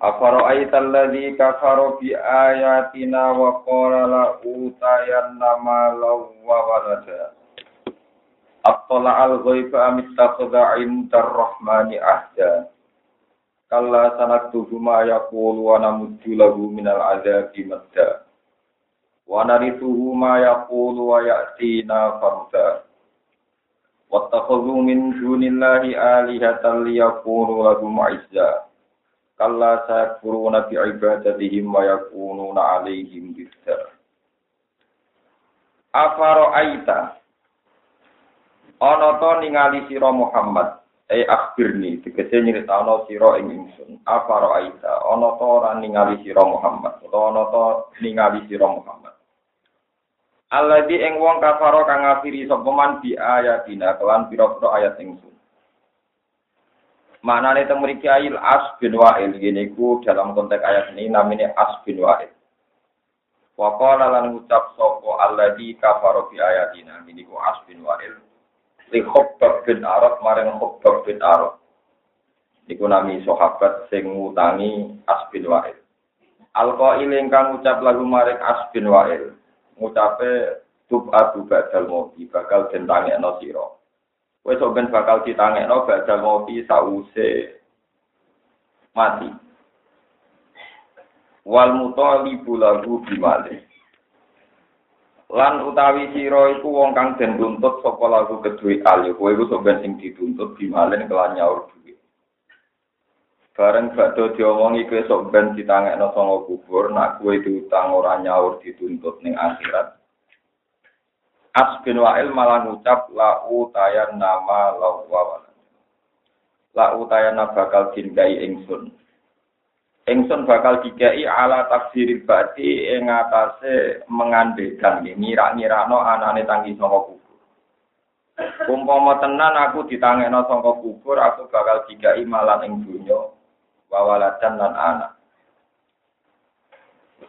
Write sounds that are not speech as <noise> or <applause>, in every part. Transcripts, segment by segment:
Afara'aita alladhi kafara bi ayatina wa qala la utayanna malan wa walada. Attala al-ghaiba am ittakhadha 'inda ar-rahmani ahda. Kalla sanaktubu ma yaqulu wa namuddu lahu minal 'adzabi madda. Wa narithuhu ma yaqulu wa ya'tina farda. Wattakhadhu min dunillahi alihatan liyakunu lahum 'izza. Kalla sayakfuruna bi ibadatihim wa yakununa alaihim bidzar afaro aita ana to ningali sira Muhammad? E akhirni tegese nyritano sira ing ingsun. Afaro aita ana to ningali sira Muhammad? Utawa ana to ningali sira Muhammad? Alladzi ing wong kafaro kang ngafiri sapa man bi ayatina kelan pira-pira ayat ingsun Mana nih temui kiai As bin Wa'il gini ku dalam konteks ayat ini namanya As bin Wa'il. Waqala lan ngucap sapa alladzi kafara bi ayatina gini ku As bin Wa'il li Khabbab bin Arab maring Khabbab bin Arab. Iku nami sahabat sing ngutangi As bin Wa'il. Alqail ingkang ngucap lagu maring As bin Wa'il. Ngucape tub adu badal mati bakal den tangekno sira. Sok ben bakal ditangekno badal ngopi sause mati. Wal mutalibu lagu bimale. Lan utawi sira iku wong kang den tuntut saka lagu kedue ali. Kowe iku ben sing dituntut bimale kelan nyaur duit. Bareng badhe diomongi kowe sok ben ditangekno sanga kubur, nak kowe diutang ora nyaur dituntut ning akhirat. As bin Wa'il malah ngucap la utayan nama lawa La utayan bakal dingai ingsun. Ingsun bakal dikai ala tafsiril bati ing atase mengandekan ngira-ngirakno anane tangi saka kubur. Umpama tenan aku ditangekno saka kubur, aku bakal dikai malan ing donya wawaladan lan anak.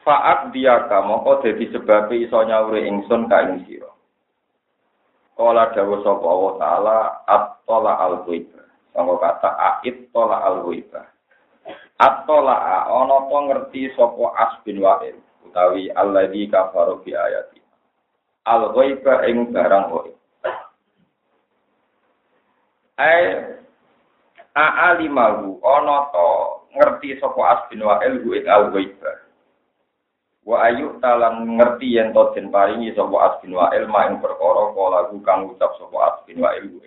Faat dia kamu kok dadi sebab iso nyauri ingsun ka. Kala dawa sapa Allah taala at-tola al-ghaiba. Kata ait tola al-ghaiba. At-tola ana to ngerti sapa As bin Wa'il utawi alladzi kafaru bi ayati. Al-ghaiba ing barang ghaib. Ai a'alimahu ana to ngerti sapa As bin Wa'il ing al-ghaiba. Wa ayu talan ngerti yen to den paringi sapa asbin wa ilma ing perkara kala kang ucap sapa asbin wa ilmu.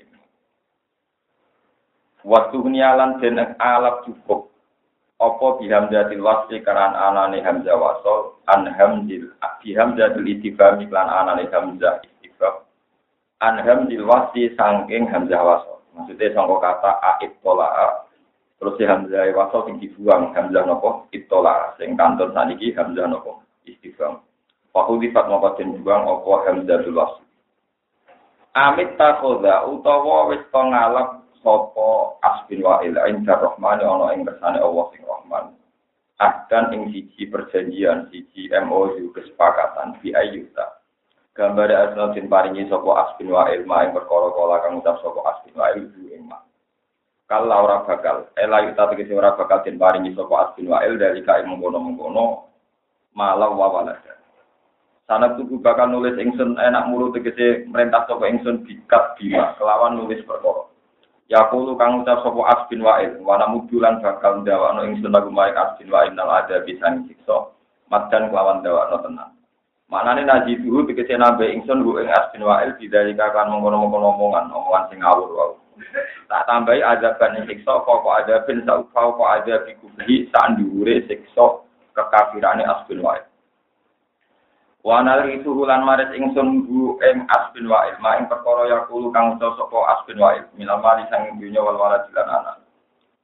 Waktu nialan den alap cukup. Apa bihamdatil wasli karan anane hamzah wasol an hamzil bihamdatil ittifam iklan anane hamzah ittifam an hamzil wasli sangking hamzah wasol. Maksudnya sangko kata ait tola terus si hamzah wasol sing dibuang hamzah nopo itola sing kantor saniki hamzah nopo istighfar. Fahu difat mongko den buang apa hamzatul wasl. Amit takhoda utawa wis to sapa asbin wa'il inda rahmani ana ing kersane Allah sing rahman. Akan ing siji perjanjian, siji MOU kesepakatan di ayuta. Gambar den paringi sapa asbin wa'il ma ing perkara kala kang ucap sapa asbin wa'il ing. Kalau ora bakal, ela yuta tegese ora bakal den paringi sapa asbin wa'il dari kae mengkono-mengkono malam wawalada. Sana tubuh bakal nulis ingsun enak mulu tegese merintah sapa ingsun bikat bima kelawan nulis perkara. Kulo kang ucap sapa As bin Wa'il, wana mudulan bakal ndawakno ingsun lagu maring As bin Wa'il nang ada bisa siksa, madan kelawan ndawakno tenan. Manane naji dulu tegese nambe ingsun ku ing As bin Wa'il bidalika kan mengkono-mengkono omongan, omongan sing ngawur wae. Tak tambahi azaban ing siksa kok azabin saufa kok azabi kubhi sak dhuwure siksa kekafirane Asbin Wa'il. Wa itu ulan maris ingsun bu ing Asbin Wa'il, ma ing perkara yakulu kang ucap sapa Asbin Wa'il, minal mali sang dunya wal walad lan anak.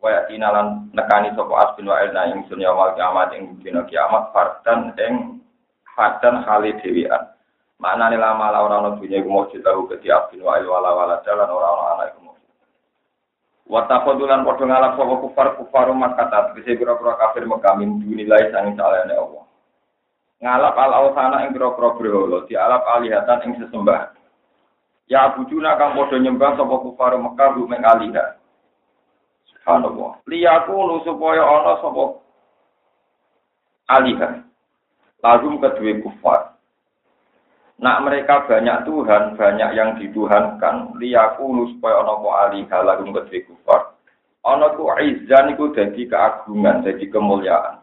Wa tinalan nekani sapa asbin wa ilna ing dunya wal kiamat ing dina kiamat fardan ing fardan hale dhewean. Maknane lama la ora ono dunya iku mujud tahu ke asbin wa il wala wala jalan ora ana iku mujud. Wa tafadulan padha ngalap sapa kufar kufaru Makkah tegese pira-pira kafir Mekah min dunilai sanging salehane Allah. Ngalap al ausana ing pira-pira berhala, dialap alihatan ing sesembahan. Ya bujuna kang padha nyembah sapa kufar Mekah rumeng alihah. Subhanallah. Liyaku supaya ana sapa alihah. Lagu kedua kufar. Nak mereka banyak Tuhan, banyak yang dituhankan. Liyaku supaya ana apa alihah lagu kedua kufar. Ana ku izzan iku dadi keagungan, dadi kemuliaan.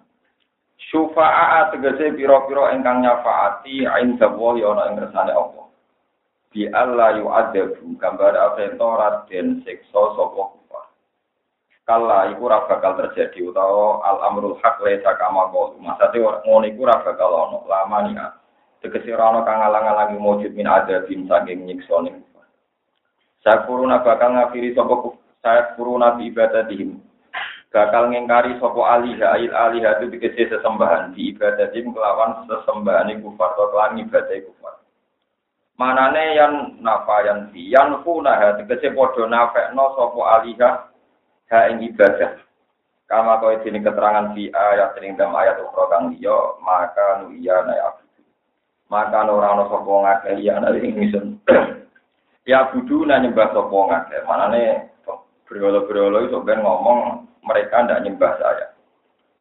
Syufa'a tegese pira-pira ingkang nyafaati inda wa ana ing kersane Allah bi Allah yu'adzabu gambar aventorat den siksa kufar. Kala iku bakal terjadi utawa al amrul haq laisa kama qalu. Maksudé ngono iku ora bakal ono lamania. Tegese ora ono kang alang-alangi mujud min adzabin saking ning kufar. Sakuruna bakal ngafiri sapa kufar. Saya kuruna bi ibadatihim. Bakal ngengkari sapa aliha ail aliha itu dikese sesembahan di ibadatihim kelawan sesembahan kufar atau kelawan ibadah kufar. manane yan nafa yan fi yan funa ha tegese padha nafekno sapa alihah ha ing ibadah kama kau ini keterangan fi ayat ing dalam ayat ukra kang liya maka nu iya na maka ora ana sapa ngake iya ana ing misun <clears throat> ya budu na nyembah sapa ngake manane berolo-berolo itu ben ngomong mereka ndak nyembah saya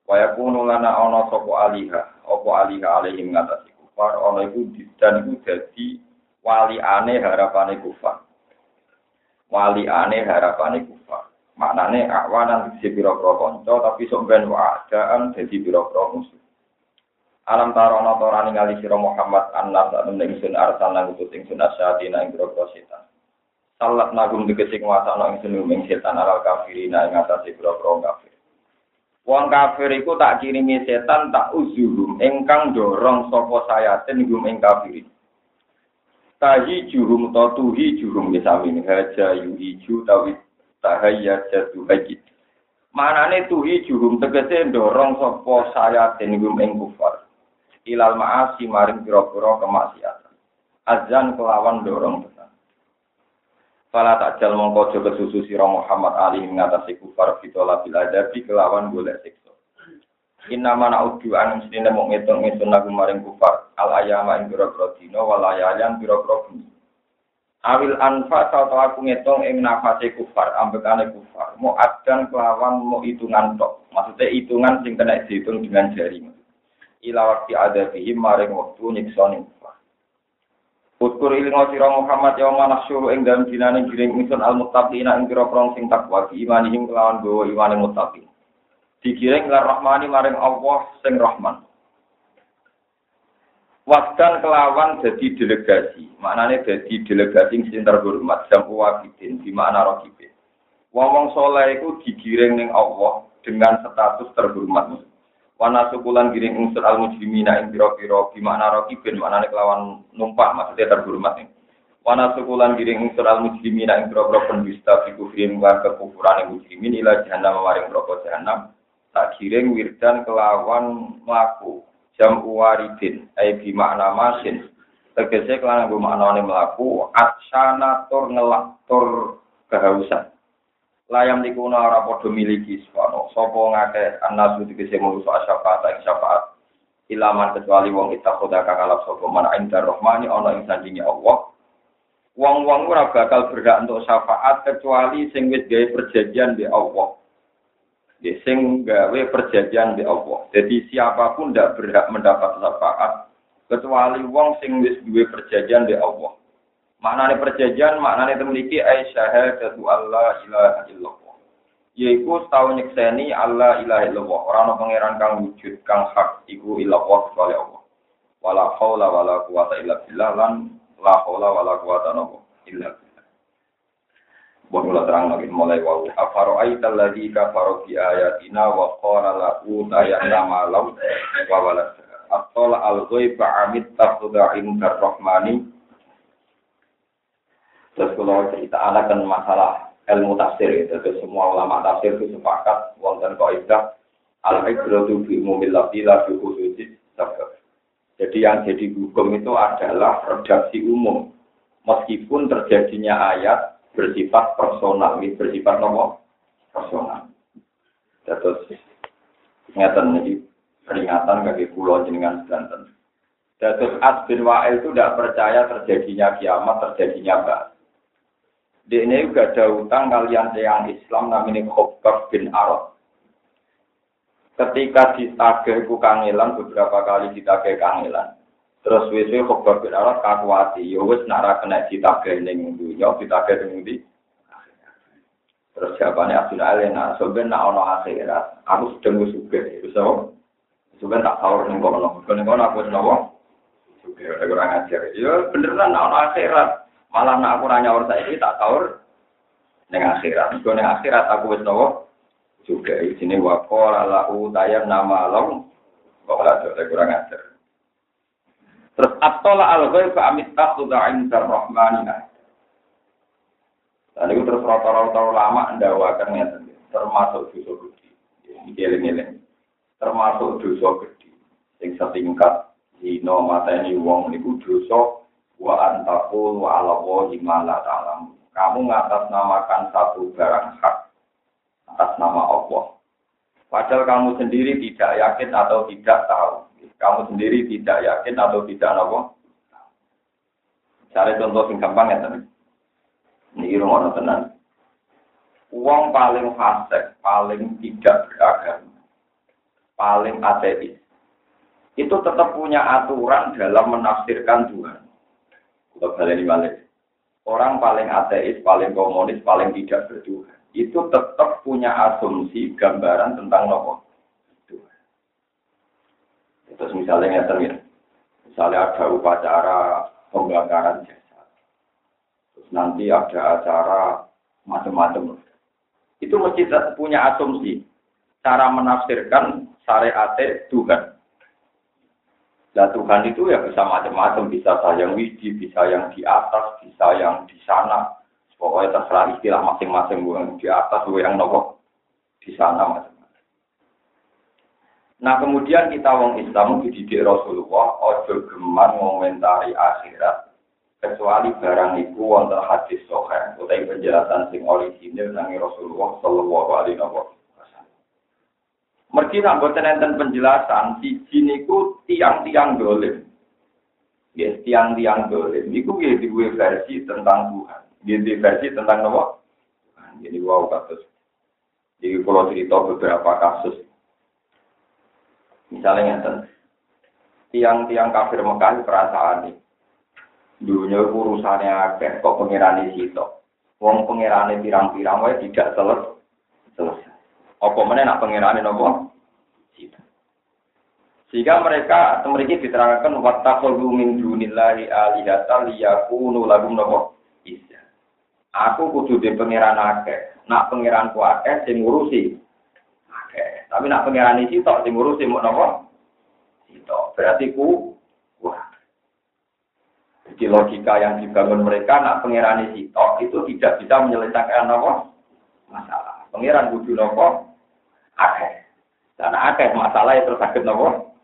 Waya kuno lana ana sapa alihah apa alihah alaihim ngatasi kufar ana iku dan iku dadi wali aneh harapane kufar. Wali aneh harapane kufar. Maknane akwanan di pira-pira kanca tapi sok ben waadaan dadi pira-pira musuh. Alam tarono tora ningali sira Muhammad annas sak ning sun arsan nang utus ing sun asyatina ing pira-pira setan. Salat nagum dikesing wasana ing sun ing setan alal kafirina ing atase pira-pira kafir. Wong kafir iku tak kirimi setan tak uzuhum ingkang dorong sapa sayatin gum ing kafirin. tahi jurum to tuhi jurum misami haja yuhiju tawi tahayya jatu haji manane tuhi jurum tegese ndorong sapa saya tenigum ing kufar ilal maasi maring pira-pira kemaksiatan azan kelawan dorong tenan Fala takjal mongko aja kesusu sira Muhammad Ali ngatasi kufar fitola bil adabi kelawan golek siksa Inna mana udu an mestine mung ngitung-ngitung lagu maring kufar al ayama ing pira-pira dina wal ayayan. Awil anfa atau aku ngitung ing nafase kufar ambekane kufar. Mau adan kelawan mau hitungan tok. Maksudnya hitungan sing kena dihitung dengan jari. Ila wakti ada bihim maring waktu nyiksa ning kufar. Utkur ilingo sira Muhammad ya manah suruh ing dalem dinane giring ingsun al muttaqina ing pira-pira sing takwa imanihim kelawan gawa imane muttaqin. digiring lar rahmani maring Allah sing rahman. Wasdan kelawan jadi delegasi, maknanya jadi delegasi sing terhormat, jam wabidin, di makna rokibin. Wong-wong soleh itu digiring ning Allah dengan status terhormat. Wana sukulan giring unsur al mujrimina ing pira-pira di makna rokibin, maknanya kelawan numpak, maksudnya terhormat nih. Wana sukulan giring unsur al mujrimina ing pira-pira pendusta fi kufrin wa kekufuran mujrimin ila jahannam maring neraka jahannam. Tak kiring wirdan kelawan melaku jam uwaridin ai bi makna masin. Tegese kelawan nggo maknane mlaku atsana tur ngelak kehausan layam dikuna ora padha miliki sono sapa ngake anasu tegese manusa syafaat ing syafaat. Ilaman kecuali wong kita khoda kang alap sapa. Man inda rahmani ana ing Allah. Wong-wong ora bakal berhak untuk syafaat kecuali sing wis gawe perjanjian di Allah. Ya, sing gawe perjanjian di Allah. Jadi siapa pun tidak berhak mendapat syafaat kecuali wong sing wis duwe perjanjian di Allah. Maknane perjanjian, maknane memiliki ai syahadatu Allah ilaha illallah. Yaiku setahun nyekseni Allah ilaha illallah. Orang pangeran kang wujud kang hak iku illallah kecuali Allah. Wala haula wala quwata illa billah lan la haula wala quwata illa billah. Buat terang lagi mulai wau. Afaro aital lagi kafaro bi ayatina wa qala lahu tayana malau wa walad. Atola al ghaiba amit tafudha indar rahmani. Terus kalau cerita anak kan masalah ilmu tafsir itu. Jadi semua ulama tafsir itu sepakat wonten kaidah al ibratu bi umumil lafzi la bi Jadi yang jadi hukum itu adalah redaksi umum. Meskipun terjadinya ayat bersifat personal, ini bersifat nomor personal. Terus ingatan ini peringatan bagi pulau jenengan Banten. Terus As bin Wa'il itu tidak percaya terjadinya kiamat, terjadinya bah. Di ini juga ada utang kalian yang Islam namanya Khobab bin Arad. Ketika ditagih ku kangelan beberapa kali ditagih kangelan. Terus wis-wis Khobab bin Arad kakuati, ya wis nara kena ditagih ning dunya, ditagih ning ndi. Terus jawabannya Abdul Ali, nah sebenarnya nak ono akhirat, aku sedang suge, so sebenarnya tak tahu nih kono, kono aku nopo, suge, ada kurang ajar, ya beneran nak ono akhirat, Malah nak aku nanya orang saya tak tahu neng akhirat. Kalau neng akhirat aku wis nopo juga di sini wakol lahu tayar nama long. Kok ada kurang ajar. Terus atola al ghaib fa amitta khudain rahmanina. Dan itu terus rata-rata lama ndawakan ya termasuk dosa gede. Ini Termasuk dosa gede. Sing setingkat dino mata ini wong niku dosa wa antakul wa ala wahi la ta'lam. Kamu ngatasnamakan satu barang hak atas nama Allah. Padahal kamu sendiri tidak yakin atau tidak tahu. Kamu sendiri tidak yakin atau tidak tahu. Cari contoh yang gampang ya teman. Ini rumah tenan. Uang paling fasik, paling tidak beragama, paling ateis. Itu tetap punya aturan dalam menafsirkan Tuhan. Balik balik. Orang paling ateis, paling komunis, paling tidak bertuhan. Itu tetap punya asumsi gambaran tentang nopo. Terus misalnya ya. Misalnya ada upacara pembakaran jasa. Terus nanti ada acara macam-macam. Itu mesti punya asumsi. Cara menafsirkan syariat Tuhan. Nah Tuhan itu ya bisa macam-macam, bisa yang widi, bisa yang di atas, bisa yang di sana. Pokoknya terserah istilah masing-masing, yang di atas, yang nopo di sana macam-macam. Nah kemudian kita wong Islam dididik Rasulullah, ojo geman mengomentari akhirat, kecuali barang itu wonten hadis sohail, utai penjelasan sing orisinil nangi Rasulullah Shallallahu Alaihi Wasallam. Mergi boten enten penjelasan siji niku tiang-tiang dolim. Ya, tiang-tiang dolim. Niku ya dua versi tentang Tuhan. Dia di versi tentang apa? Jadi wow kasus. Jadi kalau cerita beberapa kasus. Misalnya enten tiang-tiang kafir Mekah perasaan nih. Dunia urusannya akeh kok pengirani situ. Wong pengirani pirang-pirang wae tidak selesai. Apa mana nak pengirani nopo? Sehingga mereka memiliki diterangkan wattakhadhu min dunillahi alihata liyakunu lahum nopo isya. Aku kudu di pangeran akeh. Nak pangeranku akeh sing ngurusi. Akeh. Tapi nak pangeran iki tok sing ngurusi mau nopo? Itu. Berarti ku wah. Jadi logika yang dibangun mereka nak pangeran itu itu tidak bisa menyelesaikan nopo masalah. Pangeran kudu nopo akeh. Karena akeh masalah itu sakit nopo?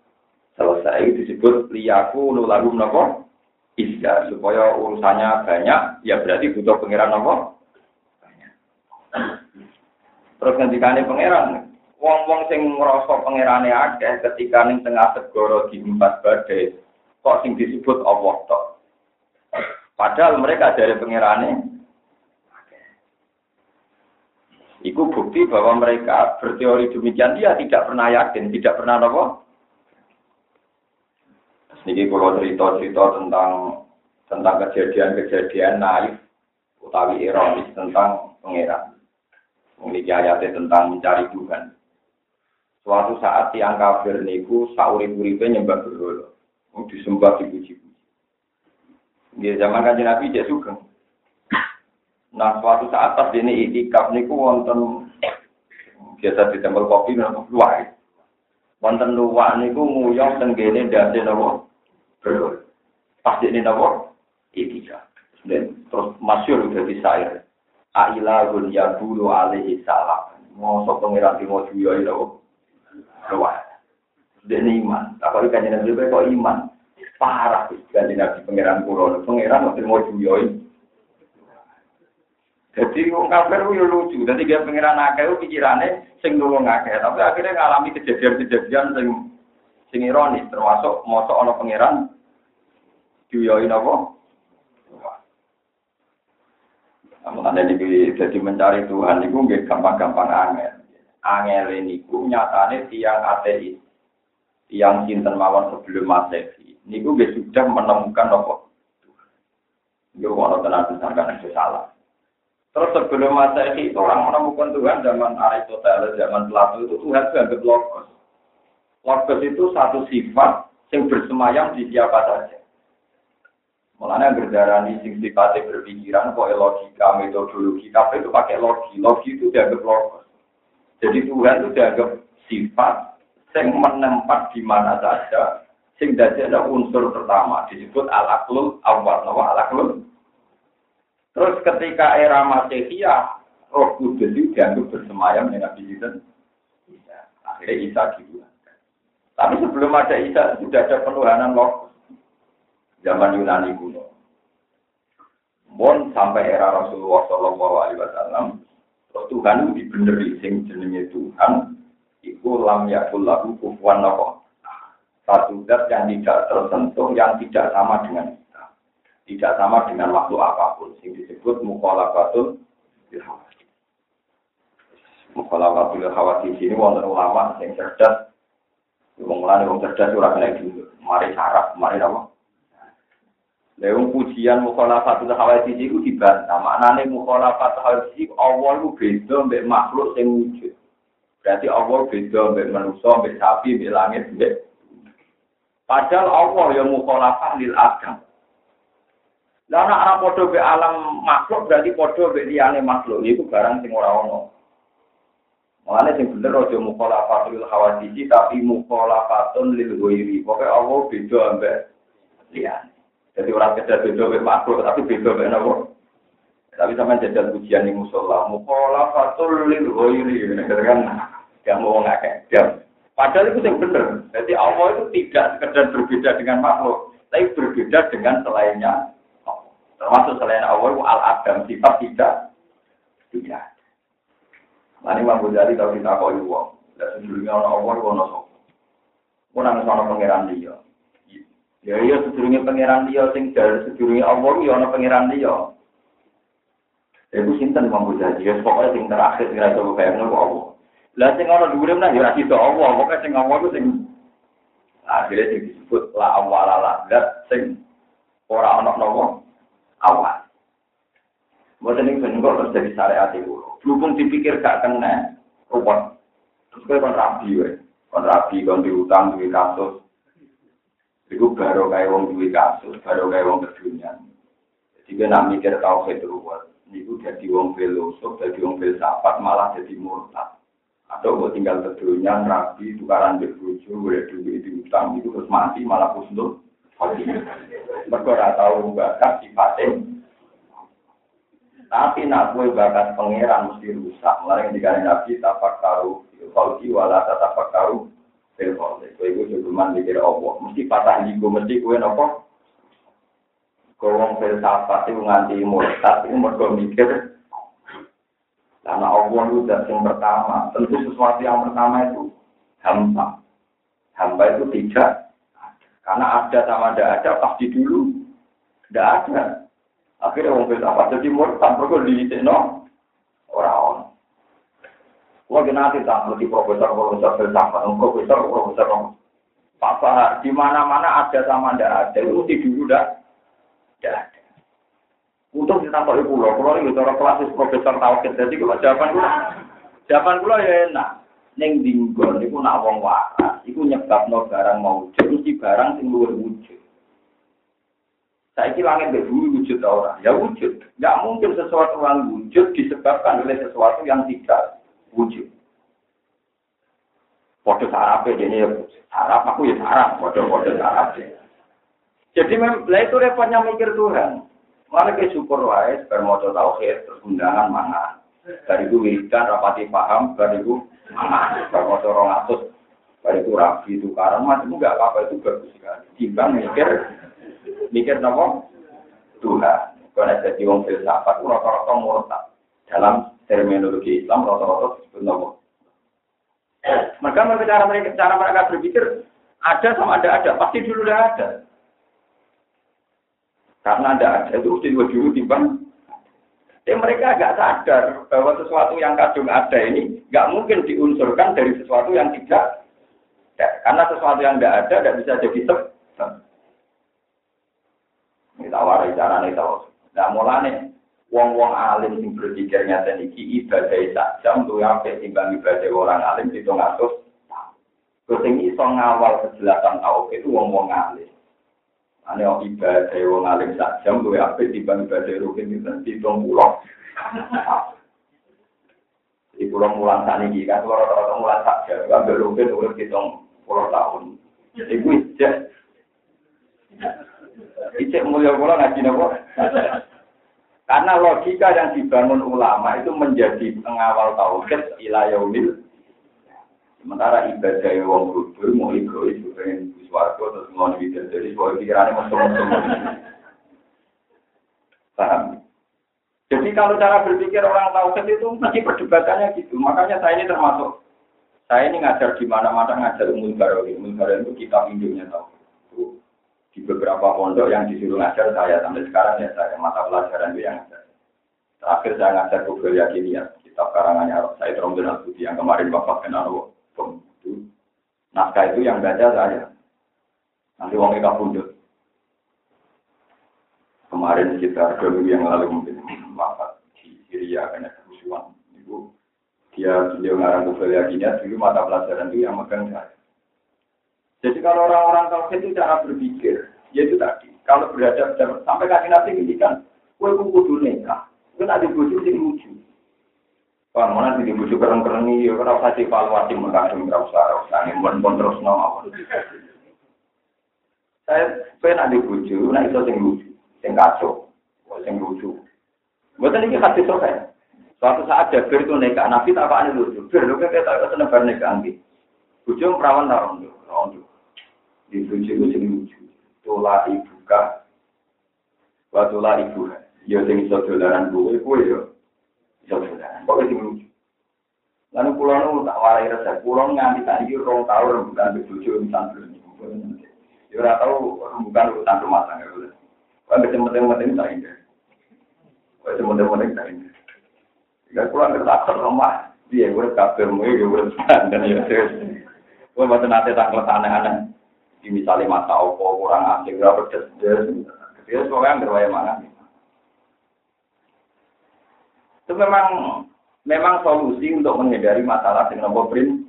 Selesai. Disebut liyaku nulagum nopo? Isya supaya urusannya banyak ya berarti butuh pangeran nopo? Banyak. Terus ngendikane pangeran. Wong-wong sing ngrasa pangerane akeh ketika ning tengah segoro di empat badai kok sing disebut Allah tok? Padahal mereka dari pangerane Iku bukti bahwa mereka berteori demikian dia tidak pernah yakin, tidak pernah nopo Niki kalau cerita-cerita tentang tentang kejadian-kejadian naif utawi ironis tentang pangeran. Memiliki ayatnya tentang mencari Tuhan. Suatu saat tiang kafir niku saurip-uripe nyembah berhala. Disembah dipuji-puji. Di zaman kanjeng Nabi dia suka. Nah, suatu saat pas ini itikaf niku wonten biasa di tempel kopi nopo luar. Wonten luwak niku nguyong tenggene ndase nopo Pasti ini nopo? Itika. Dan terus masyur udah bisa air. Ailahun ya dulu alaihi salam. Mosok pengiran di mau juyo itu. Luar. Ini iman. Itu kanjeng Nabi kok iman? Parah. Kanjeng Nabi pengiran kulo. Pengiran waktu mau juyo Jadi wong kafir yo lucu. Dadi dia pengiran akeh pikirane sing nulung akeh. Tapi akhirnya ngalami kejadian-kejadian sing sing ironis termasuk mosok ana pengiran juyoi napa? Mulane iki jadi mencari Tuhan niku nggih gampang-gampang angel. Angel niku nyatane tiang ateis. Tiang sinten mawon sebelum Masehi. Niku nggih sudah menemukan apa? Yo ono tenan disangkan itu salah. Terus sebelum Masehi itu orang menemukan Tuhan zaman Aristoteles, zaman Plato itu Tuhan dianggap logos. Logos itu satu sifat yang bersemayam di siapa saja. Mulanya berdarani sing sifatnya berpikiran, kok logika, metodologi, tapi itu pakai logi. Logi itu dianggap logos. Jadi Tuhan itu dianggap sifat yang menempat di mana saja, sing ada unsur pertama disebut al-aklul awal, nama al-aklul. Terus ketika era Masehiyah, Roh Kudus itu dianggap bersemayam dengan Nabi Isa. Akhirnya Isa gitu. Tapi sebelum ada Isa sudah ada penuhanan logos zaman Yunani kuno. Bon sampai era Rasulullah Shallallahu Alaihi Wasallam, Tuhan itu dibeneri sing jenenge Tuhan, iku lam yakul lagu kufuan nopo. Satu zat yang tidak tersentuh, yang tidak sama dengan tidak sama dengan makhluk apa pun, yang disebut mukhalafatul ilhawati. Mukhalafatul ilhawati sini wonten ulama yang cerdas, wong mulane wong cerdas ora kena dulu, mari sarap, mari apa? Lewung pujian mukhalafatul hawadis itu dibantah. Maknanya mukhalafatul hawadis itu Allah itu beda mbek makhluk yang wujud. Berarti Allah beda mbek manusia, mbek sapi, mbek langit, mbek Padahal Allah yang mukhalafah lil agam. Lah nek ana padha be alam makhluk berarti padha be liyane makhluk. Iku barang sing ora ono. Mulane sing bener aja mukhalafatul hawadis tapi mukhalafatun lil ghairi. Pokoke Allah beda mbek liyane. Jadi orang kerja beda be makhluk, tapi beda be nopo. Tapi sama jajal pujian di musola, mukola fatul lil ghairi, kan gak mau ngakek. Padahal itu yang benar. Jadi Allah itu tidak sekedar berbeda dengan makhluk, tapi berbeda dengan selainnya. Termasuk selain Allah itu al-adam, sifat tidak. Tidak. Nah ini Imam Ghazali kalau kita kau uang, dan sebelumnya orang Allah itu orang sopo. Mau nangis orang pangeran dia. Ya iya sedurunge pangeran dia sing dari sedurunge Allah ya ana pangeran dia. Iku sinten Imam Ghazali, ya pokoke sing terakhir sing ra iso bayangno kok Allah. Lah sing ana dhuwure menah ya ra iso Allah, sing Allah ku sing akhirnya sing disebut la awala la zat sing ora ana nopo awal. Mboten ning ben kok terus dadi syariat iku. Berhubung dipikir gak kena, ruwet. Terus kowe kon rabi wae. Kon rabi kon diutang duwe kasus Iku baru kayak wong duwe kasus, baru kayak wong kedunya. Jadi kan nak mikir tauhid ruwet. Niku jadi wong filosof, jadi wong filsafat malah jadi murtad. Atau gue tinggal kedunya, rabi, tukaran berbuju, boleh duit di utang, itu terus mati malah kusnul. Mereka ora tahu bakat sifatnya. Tapi nak gue bakat pangeran mesti rusak. Mulai ketika Nabi tapak taruh, kalau wala tapak taruh, telepon. Kowe iku cuman mikir apa? Mesti patah ligo, mesti kowe napa? Kowe wong filsafat itu nganti murtad itu mergo mikir karena Allah itu yang pertama. Tentu sesuatu yang pertama itu hamba. Hamba itu tidak karena ada sama tidak ada pasti dulu tidak ada. Akhirnya orang filsafat jadi murtad mergo di no orang Wah, nanti tak di profesor-profesor filsafat, profesor-profesor Pak Bahar, di mana-mana ada sama tidak ada, itu dulu tidak ada. Untuk kita tahu pulau, pulau ini cara klasis profesor tauhid. Jadi kalau jawaban pulau, jawaban pulau ya enak. Neng dinggon, itu nak wong waras, itu nyebab no barang mau wujud, mesti barang sing luar wujud. Saya kira langit bumi wujud orang, ya wujud. Tidak mungkin sesuatu yang wujud disebabkan oleh sesuatu yang tidak wujud. Foto sarap ini ya sarap, aku ya sarap, foto-foto sarap. Jadi memang itu repotnya mikir Tuhan. Malah ke syukur wae bermoco tauhid terus undangan mangan. Dari itu wiridan rapati paham, dari itu Bermoco rong atus, itu rapi tukaran macam enggak apa-apa itu bagus sekali. Timbang mikir mikir nopo Tuhan. Kalau jadi wong filsafat, rata-rata murtad. Dalam terminologi Islam, rata-rata disebut nopo. Mereka mereka cara mereka cara mereka berpikir ada sama ada ada pasti dulu udah ada. Karena ada ada itu mesti dua dulu timbang. Ya mereka agak sadar bahwa sesuatu yang kadung ada ini nggak mungkin diunsurkan dari sesuatu yang tidak ada. Karena sesuatu yang tidak ada tidak bisa jadi sebab. Ini tawari cara nih tahu. Nah mulane wong-wong alim sing berpikir nyata iki ibadah sak jam tuh yang timbang ibadah orang alim itu ngatus. Terus ini ngawal kejelasan tauhid itu wong-wong alim. Ane kok ibadah wong alim sak jam luwe apik timbang ibadah rukin itu hitung pulau. Di pulau mulan saat ini kan, rata-rata mulan sak jam, ambil rukin urip hitung puluh tahun. Iku ijek. Ijek mulia pulau ngaji nopo. Karena logika yang dibangun ulama itu menjadi pengawal tauhid ila yaumil Sementara ibadah wong bodoh mau egois, pengen suarga terus mau bidal jadi soal pikirannya mesum-mesum. Paham? Jadi kalau cara berpikir orang tauhid itu masih perdebatannya gitu. Makanya saya ini termasuk saya ini ngajar di mana-mana ngajar umum barowi. Umum barowi itu kita induknya tahu. Di beberapa pondok yang disuruh ngajar saya sampai sekarang ya saya mata pelajaran itu yang ngajar. Terakhir saya ngajar Kubel Yakiniyat, kitab karangannya saya Romdon al yang kemarin bapak kenal itu naskah itu yang baca saya. Nanti wong eka pundut. Kemarin kita dua minggu yang lalu mungkin wafat di Syria karena kerusuhan. Ibu dia beliau ngarang buku yakinnya dulu mata pelajaran itu yang megang saya. Jadi kalau orang-orang tauhid itu cara berpikir, yaitu tadi kalau berada sampai kasih nanti ini kan, kue kudu nikah, kue nanti bujuk lucu. Wah, mana sih dibujuk keren-keren nih, ya kenapa sih evaluasi mengkasih nggak usah, usah pun pun terus nama. Saya pengen ada bujuk, nah itu sing lucu, sing kacau, sing lucu. Bukan ini kasih sokai. Suatu saat Jabir itu nikah, Nabi tak apa lucu. Bir, lu kayak tak seneng bar nikah anggi. Bujuk perawan tarong tuh, tarong tuh. Di bujuk itu sing lucu. Tula ibuka, watula ibu. Ya sing iso dolaran gue, gue ya. Iso dolaran. Sing lucu. Lalu pulau nu tak warai resep. Pulau nganti tak iki rong tahun bukan dibujuk misalnya. Ya ora tahu bukan urusan rumah tangga. Kau penting-penting tak indah. Kau penting-penting tak indah. Gak kurang kertas rumah. Dia gue kafir mu, gue gue dan ya terus. Baca nanti tak aneh-aneh. Misalnya mata opo kurang asing, gak pedes. Dia semuanya yang berwaya mana. Itu memang memang solusi untuk menghindari masalah dengan nomor print.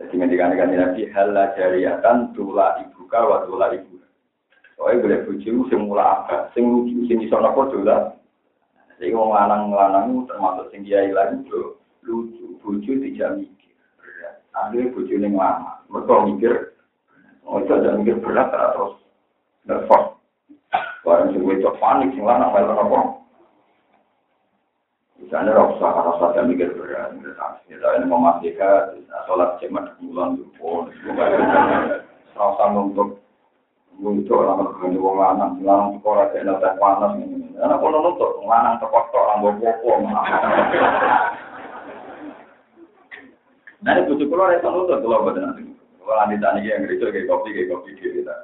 Jadi ngendikan-ngendikan Nabi halal jariatan tula ibuka wa tula ibu. Soalnya boleh bujuk sing mula apa, sing lucu, sing iso nopo dola. Jadi wong lanang-lanang termasuk sing kiai lain itu lucu, lucu tidak mikir. Akhirnya lucu ning lama. Mereka mikir, oh jadi mikir berat terus nervous. Barang sing wedok panik sing lanang melu apa? Misalnya rasa rasa dan mikir berat. Misalnya memastikan sholat jemaat bulan itu, rasa untuk untuk orang berkene wong lanang, lanang sekolah kena teh panas. Anak kono nuntut lanang terkotok rambut popo. Nah, ini bujuk kulo itu nuntut kalau boten nanti. Kalau nanti yang gereja kayak kopi kayak kopi dia kita.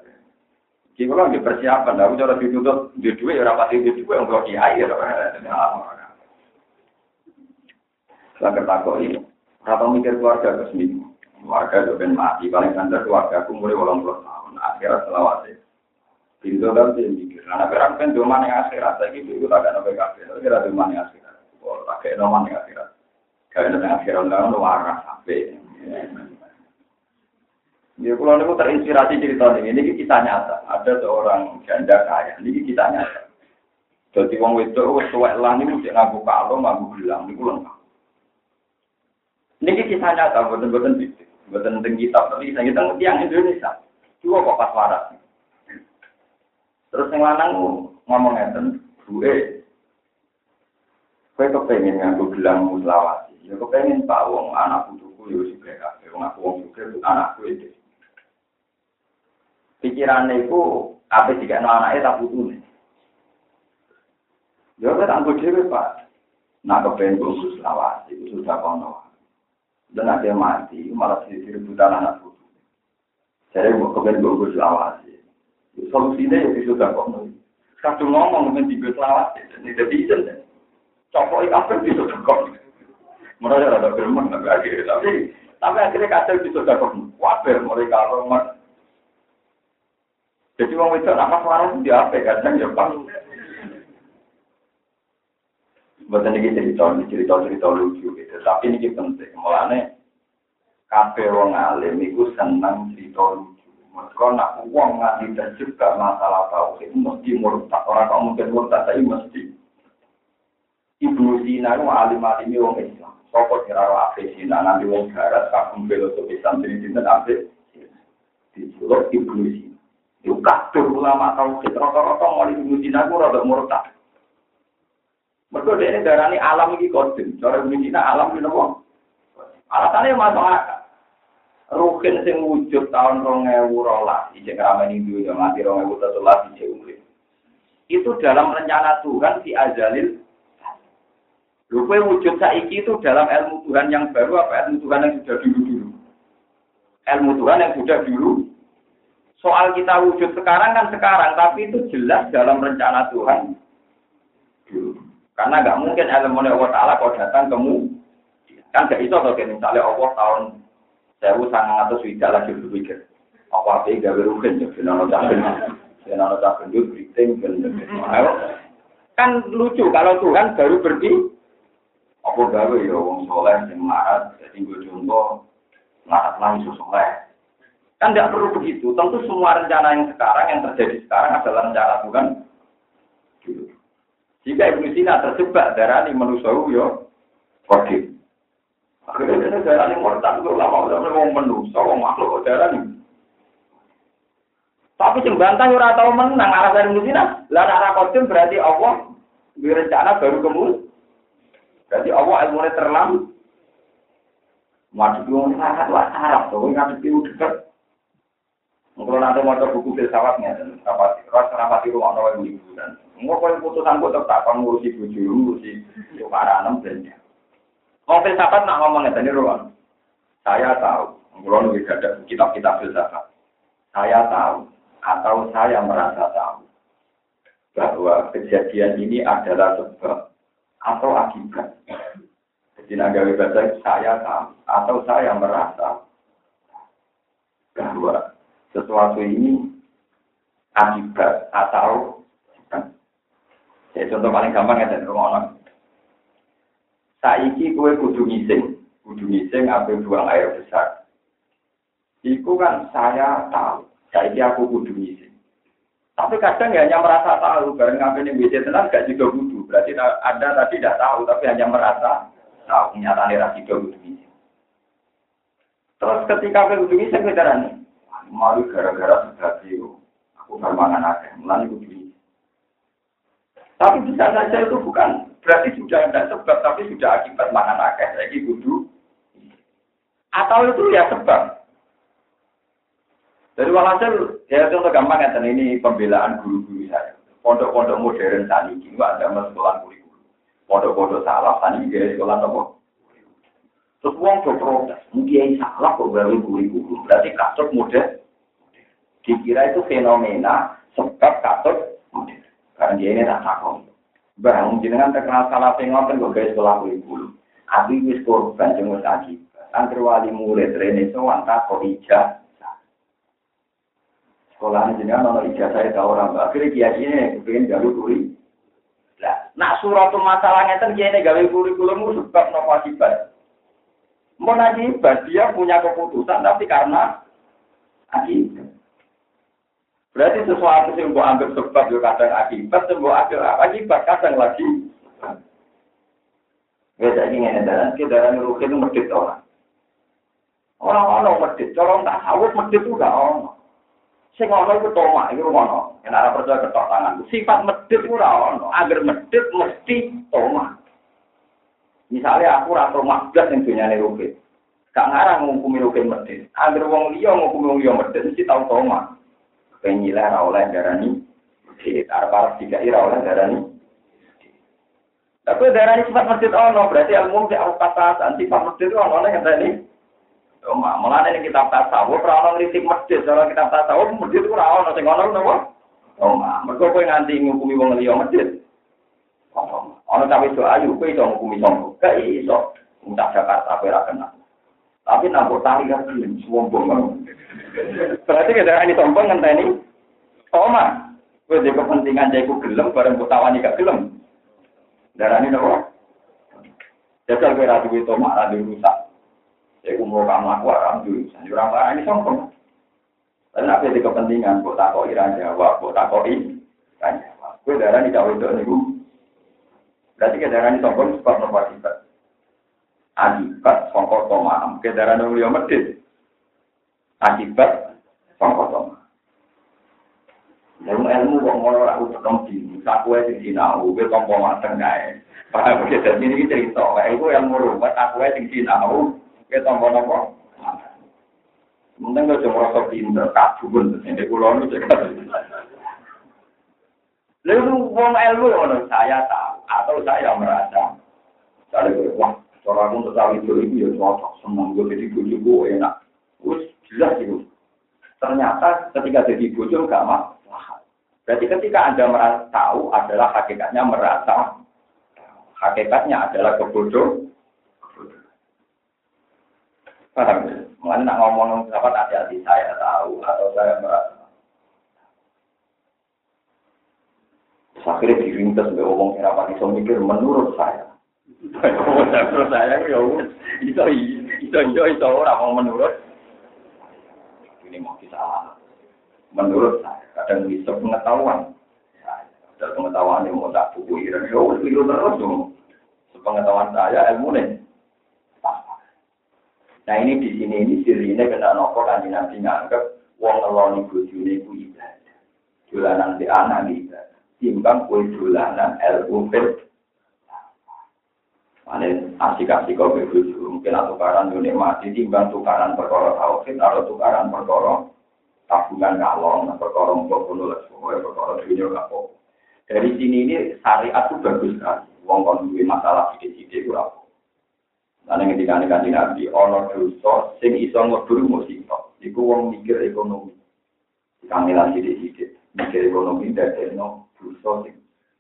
Kita lagi persiapan, aku cara dituntut di dua ya rapat di dua yang blok kiai. Saya takut ini. Rata mikir keluarga ke seminggu. Keluarga itu mati, paling standar keluarga aku mulai walang puluh tahun. Akhirat selawat Pintu dan dia mikir. Nah, berang kan cuma yang akhirat. Saya gitu, itu tak ada nabi kafir. Tapi ada cuma yang akhirat. Tak kayak nomor yang akhirat. Ada yang akhirat, enggak ada warna sampai. Ya, kalau aku terinspirasi cerita ini, ini kita nyata. Ada seorang janda kaya, ini kita nyata. Jadi wong itu, wis tuwek lah niku cek ngaku kalung, ngaku gelang niku lengkap. Niki kisah nyata, boten-boten gitu. Boten teng kitab, tapi kisah kita yang Indonesia. Coba kok pas waras. Terus yang lanang ngomong ngeten, gue, gue kepengen nganggo gelang muslawati. Ya kepengen pak wong anak putuku yo juga kabeh wong aku wong juga anakku itu. Pikirannya itu apa sih kan anaknya tak putu nih. Ya kan anggo dhewe Pak. Nah kepengen gue muslawati itu sudah kono. Dan ada yang mati malah jadi rebutan anak putu. Saya mau kepengen gue muslawati. Solusinya ya sudah kono. Kadung ngomong mungkin tiga selawat, ini tidak bisa. Cokok apa bisa kok. Mereka rada firman tapi akhirnya tapi tapi akhirnya kadang bisa dapat wabar mereka rumah. Jadi orang itu nama suara di apa kadang ya pak. Bukan ini cerita, ini cerita-cerita lucu gitu. Tapi ini penting. Mulanya kafe wong alim itu senang cerita lucu. Mereka nak uang nganti dan juga masalah itu mesti murtad. Orang kamu mungkin murtad tapi mesti. Ibu Sina itu alim-alim wong Islam. Sopo kira ape Sina nanti wong garat kagum filosofi santri dinten ape. Disuluk Ibu Sina. Itu kabeh ulama tahu rata-rata mau Ibu Sina itu rada murtad. Mereka dia ini darani alam ini kodim. Cara Sina alam ini apa? Alasannya masuk akal. Rukin sing wujud tahun rong ewu rolas, ijek ramen dunia mati rong ewu tetulas. Itu dalam rencana Tuhan si azalil. Lupa wujud saiki itu dalam ilmu Tuhan yang baru apa ilmu Tuhan yang sudah dulu dulu? Ilmu Tuhan yang sudah dulu. Soal kita wujud sekarang kan sekarang, tapi itu jelas dalam rencana Tuhan. Dulu. Karena nggak mungkin ilmu Allah Taala kalau datang kemu, kan gak iso kalau misalnya Allah tahun saya sangat atau sudah lagi berpikir. Apa apa gawe rugen ya, fenono caben, fenono caben itu briefing, kan lucu kalau Tuhan baru pergi. Apa gawe ya wong soleh yang marah, jadi gue contoh larat langsung soleh. Kan tidak perlu begitu. Tentu semua rencana yang sekarang yang terjadi sekarang adalah rencana Tuhan. Jika Ibnu Sina terjebak darah ini manusia yo, kodim. Akhirnya dia darah ini murtad itu lama udah mau manusia, mau makhluk darah ini. Tapi bantah ora tahu menang arah dari Ibnu Sina. Lah arah kodim berarti Allah berencana baru kemudian. Berarti Allah ilmunya terlambat. Waduh, yang sangat sarap, tuh nggak itu Kalau nanti mau buku filsafatnya, dan rapati, ras rapati rumah nawa yang liburan. Mau kau putusan gue tetap ngurusi buju, ngurusi para enam dan Mau filsafat nak ngomongnya tadi ruang. Saya tahu, kalau nunggu ada kitab-kitab filsafat. Saya tahu, atau saya merasa tahu bahwa kejadian ini adalah sebab atau akibat. Jadi nagawi bahasa saya tahu atau saya merasa bahwa sesuatu ini akibat atau ya contoh paling gampang ya dari rumah orang. Saiki kue kudu ngising, kudu ngising ambil buang air besar. Iku kan saya tahu, saiki aku kudu ngising. Tapi kadang ya hanya merasa tahu, bareng ngambil yang WC tenang gak juga kudu. Berarti ada tadi tidak tahu, tapi hanya merasa tahu. Nyatanya rasi kudu ngising. Terus ketika kudu ngising, kita malu gara-gara sudah aku bermangan aja, mulai kudu ngising. Tapi bisa saja itu bukan berarti sudah ada sebab, tapi sudah akibat mangan akeh lagi kudu. Atau itu ya sebab. Dari walhasil, ya contoh gampang ya, ini pembelaan guru-guru saya. Pondok-pondok modern tadi ini ada sekolah kurikulum. Pondok-pondok salah tadi sekolah apa? Terus uang protes, mungkin salah kok baru kurikulum. Berarti kasus modern. Dikira itu fenomena sebab kasus modern. Karena dia ini tak takut. Bang, jenengan terkenal salah pengoten kok guys sekolah kurikulum. Abi wis korban wis akibat. Angger wali murid rene sowan tak kok ijazah. Sekolah jenengan ono ijazah ta ora, Mbak. Akhire kiai ini pengen gawe kuri. Lah, nak suratul masalah ngeten kiai gawe kurikulum sebab nopo akibat. Mau akibat dia punya keputusan tapi karena akibat. Berarti sesuatu yang gue anggap sebab juga kadang akibat, yang gue anggap akibat kadang lagi. Beda ini ini dalam kita dalam itu medit orang. Orang-orang medit, kalau tak sawut medit itu gak orang. Sing ana iku toma, iku ngono. Yen ora percaya ketok tangan. Sifat medit ora ono. Agar medit mesti toma. Misalnya aku ora toma blas ning dunyane rukit. Gak ngarang ngukumi rukit medit. Agar wong liya ngukumi wong liya medit mesti tau toma. Penyileh ora oleh darani. Medit arep-arep tiga oleh darani. Tapi darani sifat medit ono, berarti ilmu di atas sifat medit ono nek ngene. Cuma malah ini kitab tasawuf ora ono masjid, kalau kitab tasawuf masjid itu ora ono sing ono napa? Cuma mergo kowe nganti ngukumi wong liya masjid. Ono cawe iso ayu kowe iso ngukumi sombong. Gak iso. Entah Jakarta kowe ora kenal. Tapi nampak tali kan sombong. Berarti kita ini sombong ngenteni Oma. Kowe di kepentingan jaiku gelem bareng kutawani gak gelem. Darani napa? Jajal kowe ra duwe tomak ra rusak. Saya umur kamu aku alhamdulillah. Jadi orang orang ini sombong. Dan apa kepentingan? Kok tak kok ira jawab, kok tak kok tanya. Kue darah ini jauh itu nih Berarti ke darah ini sombong sebab nopo akibat. Akibat songkok tomaham. Ke darah ini beliau medit. Akibat songkok tomaham. Ilmu ilmu kok ngono ora utek di saku sing sinau, kowe tompo mateng kae. Paham iki dadi iki cerita, kae iku ilmu ruwet aku sing sinau, kita tambah nopo. Mungkin gak cuma rasa pinter, kabun, ini pulau itu juga. Lalu wong ilmu yang saya tahu atau saya merasa, saya wah, cara aku tahu itu ini ya cocok, senang gue jadi gue enak, terus jelas itu. Ternyata ketika jadi bujuk gak masalah. Berarti ketika anda merasa tahu adalah hakikatnya merasa, hakikatnya adalah kebodohan. Paham ya? Mengenai nak ngomong apa hati-hati saya tahu atau saya merasa. Akhirnya dirintas sampai ngomong kenapa bisa mikir menurut saya. menurut saya ya itu itu itu itu orang mau menurut. Ini mau kita menurut saya kadang bisa pengetahuan. Ada pengetahuan yang mau tak buku ya, itu terus dong. Pengetahuan saya ilmu nih. Nah ini di sini ini sirine kena nopo kan nabi nganggep wong ngeloni bojone ku ibadah. Dolanan di anak ibadah. Timbang kue dolanan ilmu fit. Mana asik-asik kau mungkin atau tukaran dunia mati timbang tukaran perkara tauhid atau tukaran perkara tabungan kalong perkara untuk penulis pokoknya perkara dunia kapok. Dari sini ini syariat itu bagus sekali. Wong kon masalah sidik-sidik apa. Nah, yang ketika kanji nabi, ono dosa, sing iso ngedur musibah. Iku wong mikir ekonomi. Kamilah sidik-sidik. Mikir ekonomi, dari no dosa sing.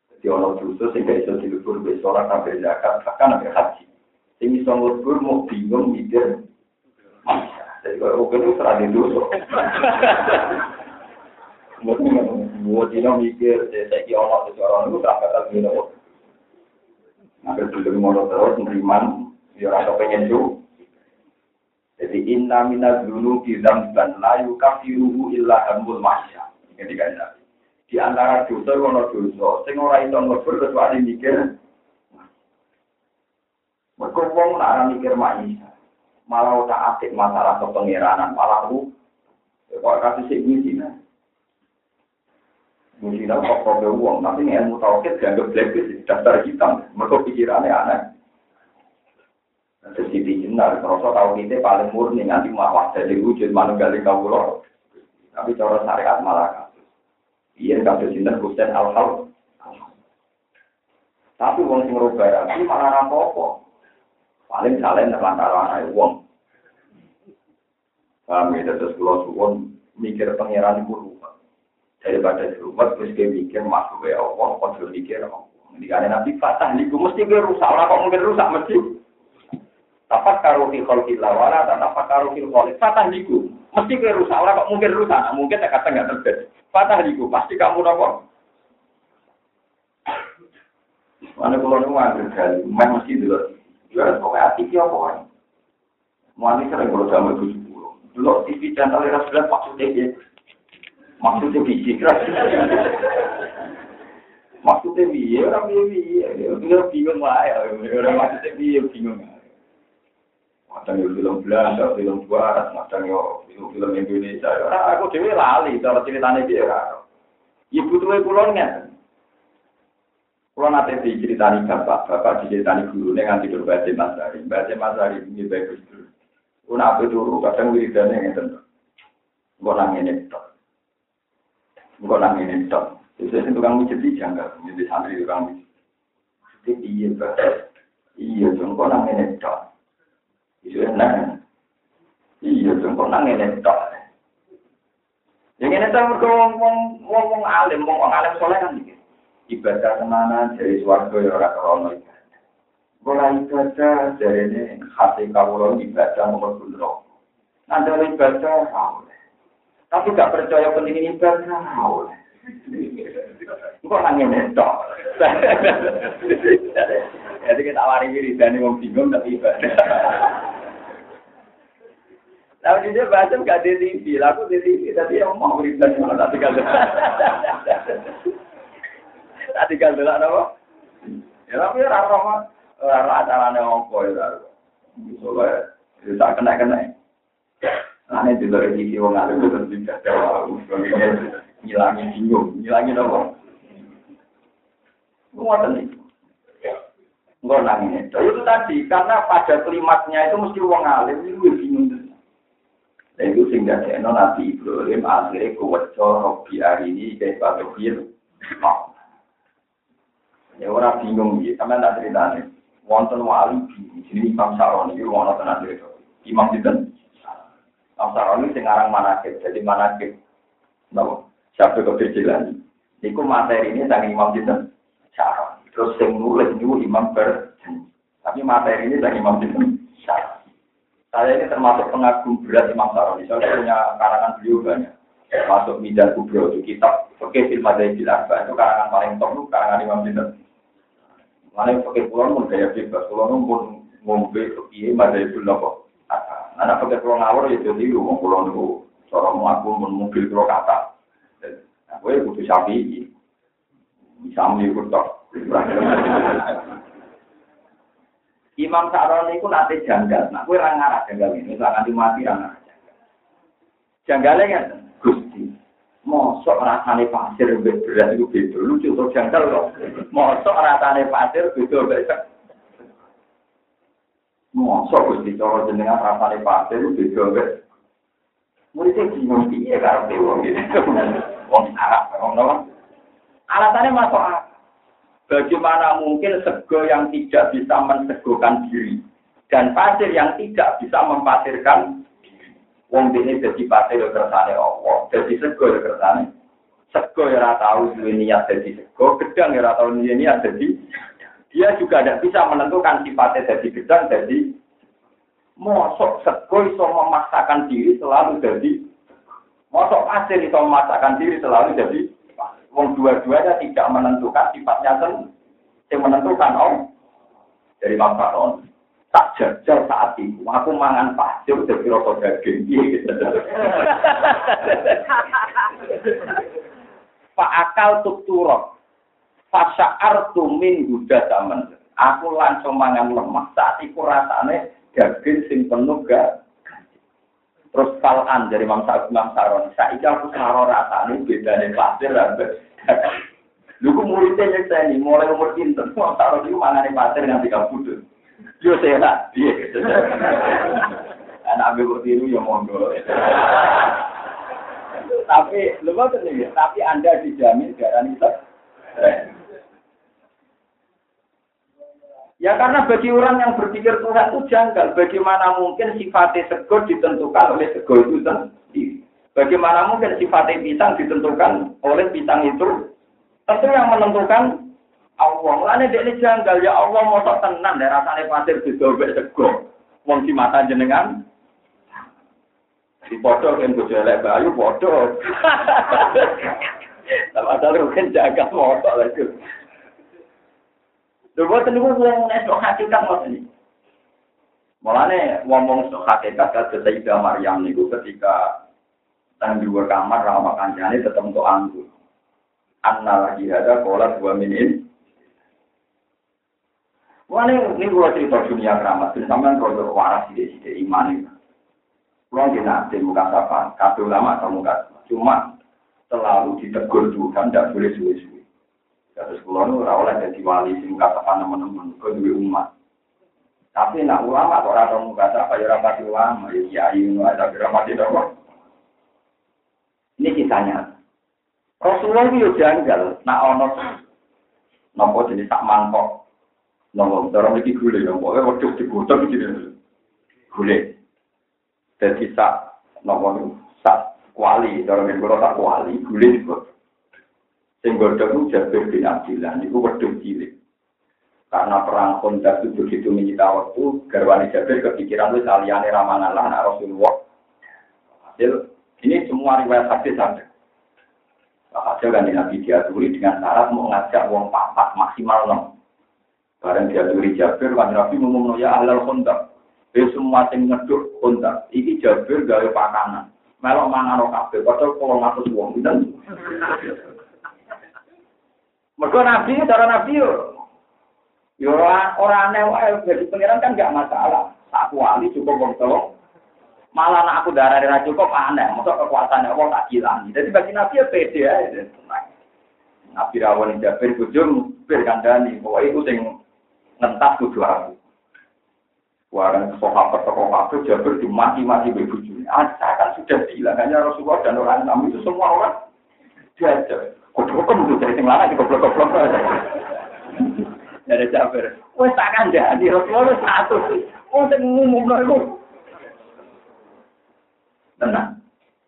Jadi ono dosa sing gak iso dilebur, besok orang kabir zakat, bahkan nabi haji. Sing iso ngedur mau bingung mikir. Jadi kalau oke itu serah di dosa. Buat dino mikir, saya kira ono seseorang itu tak kata gini. Nah, kalau mau terus, beriman, ya ora pengen tuh. Jadi inna minaz dzunubi dzamban la yukaffiruhu illa hamul mahya. Ini kan Di antara dosa ono dosa sing ora iso ngebur kecuali mikir. Mergo wong ora mikir. Malah tak atik masalah kepengiranan, malah lu kok kasih sik ngizina. Ngizina kok kok uang, tapi ilmu tauhid dianggap blacklist daftar hitam. Mergo pikirannya aneh. Terus di jenar, merasa tahu kita paling murni nanti mawah dari wujud manunggal kawulo. Tapi cara syariat malah Iya kasus jinten kusen al-hal. Tapi wong sing rubah ini malah rapopo. Paling salen terlantar anak wong. Kami ya, terus pulau suwon mikir pangeran itu rumah. Daripada di rumah terus dia mikir masuk ya Allah, kok mikir Allah. Kan nanti fatah niku mesti rusak, lah kok mungkin rusak mesti. Tapak karo fi khalqillah wala tapak karo fil khaliq. Fatah niku. Mesti kowe rusak ora kok mungkin rusak, mungkin tak kata enggak terjadi. Fatah niku pasti kamu nopo. Mana kalau nu ada kali, main mesti dulu. Jual kok hati dia apa? Mau sering kalau sama tujuh puluh. Dulu TV channel era sudah maksudnya dia. Maksudnya biji keras. Maksudnya biye, orang biye. Dia bingung lah ya. Orang maksudnya biye bingung. Kadang yo film Belanda, film Barat, kadang yo film-film Indonesia. Ora aku dhewe lali cara ceritane piye ora. Ibu tuwe kula ngeten. Kula nate diceritani bapak, bapak diceritani gurune nganti dur baca Mas Hari. Baca Mas Hari ini bagus dulu. Kuna apa turu kadang wiridane ngeten. Engko nang ngene tok. Engko nang ngene tok. Itu tukang mijit iki janggal, jadi santri tukang mijit. Jadi iya, Iya, engko nang ngene tok. Itu enak. Iya, engko nang ngene tok. Yang ini tahu mereka wong wong wong alim, wong wong alim soleh kan gitu. Ibadah ke mana dari suarga ya orang krono ibadah. Bola ibadah ini hati kawulon ibadah nomor bundro. Nanti ibadah oleh. Tapi gak percaya penting ibadah oleh. Kok nangis netok? Jadi kita awari diri dan wong bingung tapi ibadah. Tapi dia baca gak di TV, laku di TV, tapi yang mau beribadah cuma tak tinggal Tak tinggal dulu apa? Ya tapi ya rara rara acaranya apa ya? Misalnya, ya tak kena kena. Nah ini juga TV wong alim itu tidak jawab, ngilangi bingung, ngilangi apa? Ngoten nih. Enggak nangis. Itu tadi karena pada klimaksnya itu mesti wong alim itu bingung. Dan itu sehingga Eno Nabi Ibrahim akhirnya kuwetco Robi hari ini kayak Pak Tobir. Ya orang bingung ya, karena tak cerita nih. Wonten wali di sini Imam Saroni itu wonten tenan cerita. Imam itu Imam Saroni sekarang manakib, jadi manakib. Napa? Siapa kebecilan? Iku materi ini dari Imam itu Saroni. Terus yang nulis itu Imam Berjanji. Tapi materi ini dari Imam itu Saroni. Saya ini termasuk pengagum berat Imam Saroni. Saya punya karangan beliau banyak. Masuk Midan Kubro itu kitab Oke Film Adai Bilarba itu karangan paling top itu karangan Imam Midan. Mana pakai pulang pun kayak bebas. Pulang pun ngombe iya Madai Bilarba. Anak pakai pulang awal ya jadi mau pulang itu seorang mengaku pun mobil pulau kata. Gue butuh sapi. Bisa mengikut tok. Imam Sa'roni itu nanti janggal. Nah, gue orang ngarah janggal ini. Misalnya nanti mati orang ngarah janggal. Janggalnya kan, Gusti. Mosok rasanya pasir berat itu beda. Lucu tuh janggal loh. Mosok rasanya pasir beda beda. Mosok Gusti. Kalau jenengan rasanya pasir itu beda beda. Muridnya bingung. Iya karena dewa gitu. Wong Arab. Alasannya masuk akal. Bagaimana mungkin sego yang tidak bisa mensegokan diri dan pasir yang tidak bisa mempasirkan. Wong ini jadi pasir yang kersane Allah, jadi sego yang kersane. Sego yang dua niat jadi sego, gedang yang tahu dua niat jadi. Dia juga tidak bisa menentukan sifatnya jadi gedang, jadi mosok sego iso memaksakan diri selalu jadi. Mosok pasir iso memaksakan diri selalu jadi. Wong dua-duanya tidak menentukan sifatnya sendiri. Yang menentukan om dari Imam Faron. Tak jajal saat itu, aku mangan pasir dari rokok daging. Gitu. Pak akal tukturok. Fasa'ar tumin guda zaman. Aku langsung mangan lemah. Saat itu rasanya daging sing penuh gak. Terus kalan dari Imam Imam Saron. Saya aku saro rasanya beda nih pasir. Lu <laughs> ku muridnya nyeksa ini, mulai umur pinter, mau taruh di mangane pasir nganti kabudut. Yo sehat, iya. <laughs> Anak ambil tiru ya monggo. <laughs> tapi lu mau nih, tapi anda dijamin garansi itu. Ya karena bagi orang yang berpikir Tuhan itu janggal. Bagaimana mungkin sifatnya sego ditentukan oleh sego itu sendiri. Bagaimana mungkin sifatnya pisang ditentukan oleh pisang itu Tentu yang menentukan Allah. Mulane ini janggal ya Allah mau tenang dari rasanya pasir di dobek sego. Wong di mata jenengan di foto kan bojo elek bayu foto. <laughs> Tapi ada kan jaga motor lagi. Lha boten niku wong nek hakikat ngoten iki. Mulane ngomong sok hakikat kados Sayyidah Maryam niku ketika tang di kamar ramah kancane tetep untuk anggur anna lagi ada kolak dua minin. Ini ini gua cerita dunia keramat, sampean kalau waras sini iman itu. Kalau di nanti muka sapa, kata ulama atau muka cuma selalu ditegur Tuhan, tidak boleh suwe-suwe. Terus kula nu ora oleh dadi wali sing katepan nemen-nemen kok duwe umat. Tapi nek ulama kok ora tau muga tak kaya ora pati ulama ya kiai ngono ada drama di dawa. Ini kisahnya. Rasulullah itu janggal, nak ono nopo jenis tak mangkok. Nopo dorong iki gule nopo kok cocok dibotok iki. Gule. Dadi sak nopo sak kuali, dorong iki kok tak kuali, gule dibotok. Sing godhog ku Jabir bin Abdillah niku wedhus cilik. Karena perang Khandaq itu begitu menyita waktu, garwani Jabir kepikiran wis aliyane ramangan lah anak Rasulullah. Hasil ini semua riwayat hadis ada. Hasil kan Nabi diaturi dengan syarat mau ngajak uang papat maksimal enam. Bareng diaturi Jabir, kan Nabi ngomong ya ahlal kontak. Ya semua yang ngeduk kontak. Ini Jabir gawe pakanan. Melok mangan kabeh, padahal kalau ngatus uang Mereka Nabi, cara Nabi yo. Yo orang wae jadi pangeran kan gak masalah. Tak wali cukup wong malah nak aku darah darah cukup aneh, masuk kekuasaannya Allah tak hilang. Jadi bagi Nabi ya pede ya. Nabi rawan Jabir bujum bir kandani, bahwa itu sing ngentas kudu aku. Warang sahabat waktu Jabir dimaki-maki bujum. Ada kan sudah bilang hanya Rasulullah dan orang Nabi itu semua orang diajar. Kok-kok itu dari sing lanang goblok-goblok. Dari Jabir. Wes tak kandani Rasulullah satu. Oh sing ngumumno iku tenang.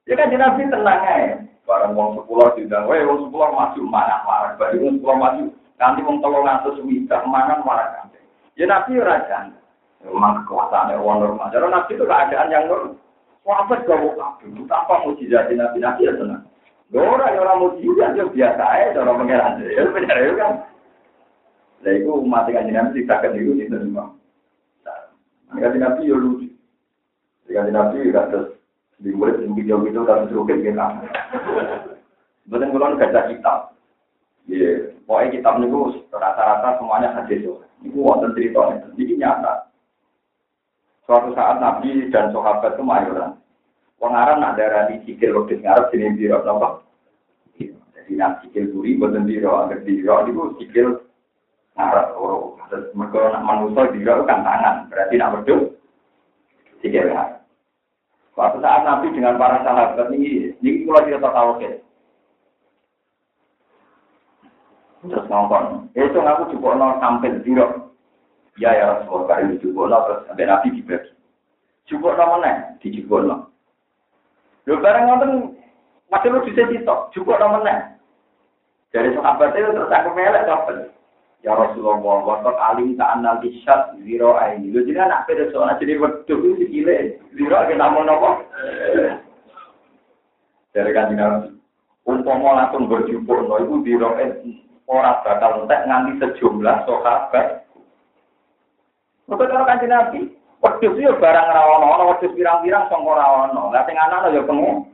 Ya kan Nabi tenang ya. Barang wong sepuluh tidak, weh wong sepuluh maju mana marah, bari wong sepuluh maju nanti wong tolong ngatus widah mana marah kan. Ya Nabi raja. Memang kekuasaannya wong normal. Jadi Nabi itu keadaan yang normal. Sahabat gak mau kabur, tanpa mujizat Nabi Nabi ya tenang. Orang yang orang mujizat ya biasa aja, cara pengiran ya benar ya kan. Lah itu umat yang Nabi tidak itu di semua. Nah, Nabi ya lucu. Nabi ya terus di murid yang video itu tapi suruh kayak gitu. Betul kalau baca kitab. Iya, pokoknya kitab itu rata-rata semuanya hadis. Ini wonten cerita ini nyata. Suatu saat Nabi dan sahabat itu mayoran. Pengarang ada rani sikil waktu ngarep sini biro nopo. Jadi nak sikil buri buatan biro, agar biro itu sikil ngarep orang. Terus mereka nak manusia biro kan tangan, berarti nak berdua sikil ngarep. Suatu saat Nabi dengan para sahabat ini, ini mulai cerita tauhid. Terus ngomong, itu aku cukup nol sampai zero. Ya ya Rasulullah, kali cukup nol terus sampai Nabi dibagi. Cukup nol mana? Di cukup nol. Lu bareng ngomong, masih lu bisa citok, cukup nol mana? Dari sahabat itu terus aku melek kapan? Ya Rasulullah, waktu alim tak anal isyad zero aini. Lu jadi anak pada soalnya jadi wedus itu gile. Zero aja namun apa? Dari kan Nabi. Umpama langsung berjubur, no itu zero orang bakal entek nganti sejumlah sahabat. Betul kalau kan Nabi. Wedus itu barang rawono, wedus pirang-pirang songkor rawono. Lah sing anak ya pengen.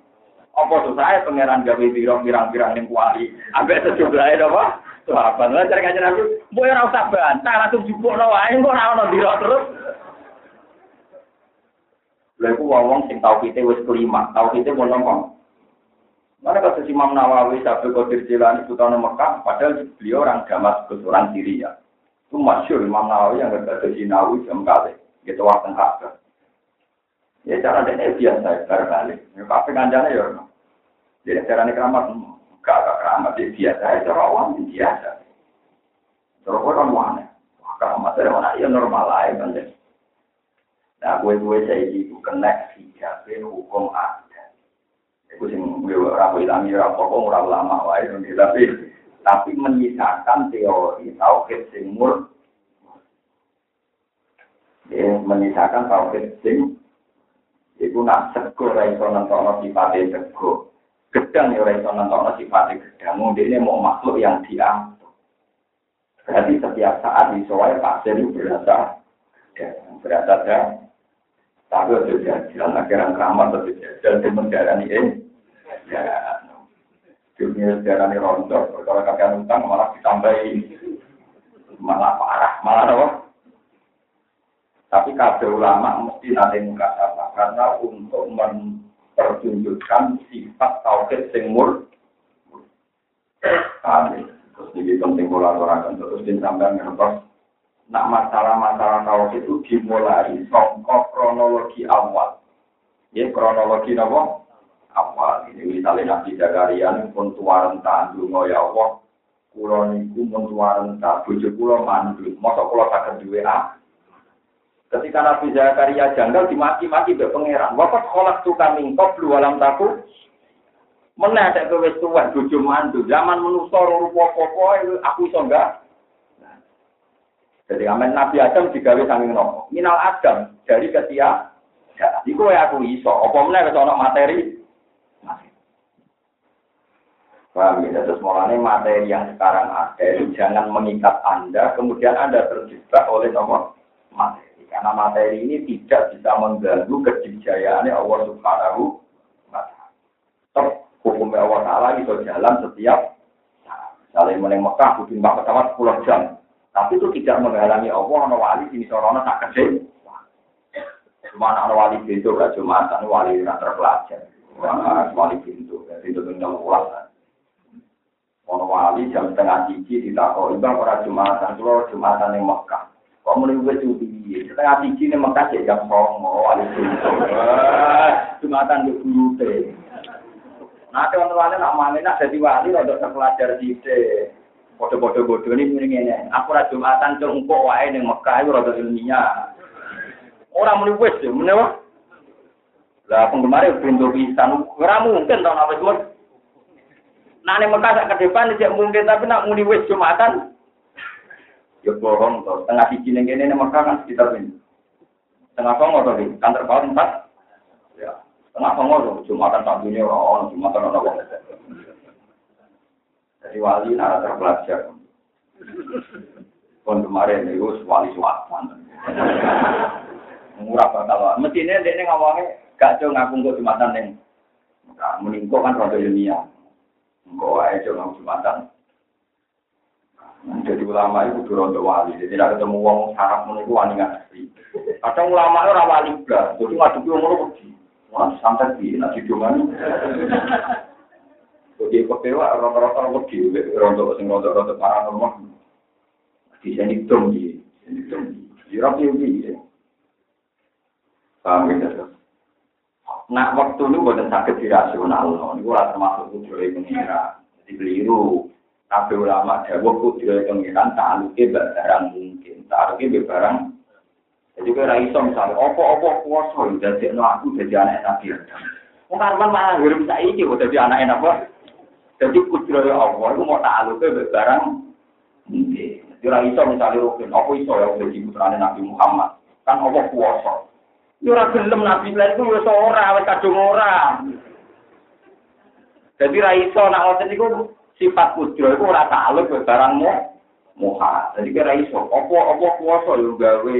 Apa susah pangeran gawe pirang-pirang ning kuali. Ambek sejumlah apa? Sahabat lah cari kajian aku, boy ora usah bantah langsung jupuk no wae kok ono dira terus. Lha iku wong sing tau kita wis kelima, tau kita mau ngomong. Mana kata Imam Nawawi sampai Qadir Jilani Sultan Mekah, padahal beliau orang Damaskus, orang Syria. Itu masyur Imam Nawawi yang berkata Sinawi jam kali, gitu waktu Ka'bah. Ya cara dia biasa, berbalik. Ya kafe kanjane ya. Jadi cara ini keramat gak ada keramat ya biasa. Ya cara awam biasa. Cara orang mana wah keramat dari mana ya normal lah kan nah gue gue saya itu kena hijabin hukum ada. Itu sih gue rapi ilami rapi kok ora lama wae tapi tapi menyisakan teori tauhid sing mur ya menyisakan tauhid sing itu nak sego ra iso nentokno sifate sego gedang ya orang itu nonton sifatnya gedang. Mungkin ini mau makhluk yang diatur. Berarti setiap saat di soal pasir itu berasa berasa dan tapi sudah jalan akhirnya keramat atau jalan di mendarah ini. Ya, dunia sejarah ini rontok. Kalau kakek utang malah ditambahi malah parah, malah apa? Tapi kabeh ulama mesti nanti muka apa karena untuk mempertunjukkan sifat tauhid sing mur. Terus ini penting kolaborasi terus sampai ngertos. Nak masalah-masalah tauhid itu dimulai songkok kronologi awal. Ya kronologi apa? Awal ini misalnya Nabi Zakaria pun tuaran tandung ya Allah. Kulo niku pun tuaran tak bojo kulo mandul. Masa kulo sakit duwe ah? Ketika Nabi Zakaria janggal dimaki-maki be pangeran. Wakat kolak tukang mingkop lu alam taku. Mana ada kowe tuan bojo mandu. Zaman menuso rupa apa aku iso enggak. Jadi amen Nabi Adam digawe sanging nopo. Minal Adam dari ketia. Ya, iku aku iso. Apa meneh wis ana materi. Paham ya? Terus mulanya materi yang sekarang ada jangan mengikat Anda, kemudian Anda terjebak oleh nomor materi. Karena materi ini tidak bisa mengganggu kejayaan Allah Subhanahu wa taala. hukum Allah Ta'ala itu jalan setiap Misalnya mulai Mekah, butuh mbak pesawat 10 jam. Tapi itu tidak menghalangi Allah, ada wali, ini seorang tak kecil. Cuma anak wali pintu, gak cuma anak wali yang terpelajar. Wali pintu, itu yang ulas. Ono wali jam setengah cici ditakoi, bang orang Jumatan, kalau Jumatan yang Mekah. Kok muni wis cuti. Setengah tinggi nih Mekah cek jam songo wali Jumatan di gurute. Nah, teman-teman nak mana nak jadi wali untuk terpelajar di Bodoh-bodoh bodoh ini mending ini. Aku ra Jumatan cuma empuk wae ning Mekah itu rada ilmiah. Orang muni wis, muni wah. Lah penggemar pintu pisan, ora mungkin tau apa wis. Nah, ning Mekah sak ke depan tidak mungkin tapi nak muni wis Jumatan Ya bohong toh. Tengah siji ning kene nek Mekah kan sekitar ini. Tengah songo toh di kantor kau empat. Ya. Tengah songo toh Jumatan tak dunia ora ono Jumatan ora ono. Jadi wali nara terpelajar. Kon kemarin itu wali suatan. Murah bakal. Mestinya dia ngomongnya gak jauh ngaku kok Jumatan ning. Meningkok kan roda ilmiah. Engkau aja ngaku Jumatan. Jadi ulama itu untuk wali, jadi tidak ketemu uang sarap menunggu wali nggak asli. Kadang ulama orang wali juga, jadi ngadepi umur pergi. Wah santai di nasi cuman. Jadi kepewa rata-rata pergi, rontok sing rontok-rontok paranormal. Di sini dong di, sini dong di, rapi di. Paham ya? Nah waktu itu bukan sakit dirasional, ini termasuk tujuh mengira, jadi keliru. Kabeh ulama dawuh kudire pengiran ta'aluke barang mungkin. Ta'aluke barang jadi kira ra iso misalnya opo-opo kuasa no aku jadi anak Nabi Adam. Wong karman malah ngirim saiki kok jadi anak apa? Jadi kudire Allah itu mau ta'aluke barang mungkin. Jadi ra iso misalnya rukin, apa iso ya jadi putrane Nabi Muhammad. Kan apa kuasa. Yo ora gelem Nabi lain itu wis ora, wis kadung ora. Jadi ra iso nak ngoten iku sifat kudro itu ora takluk ke barangmu muha. Jadi kira iso, apa apa kuasa yo gawe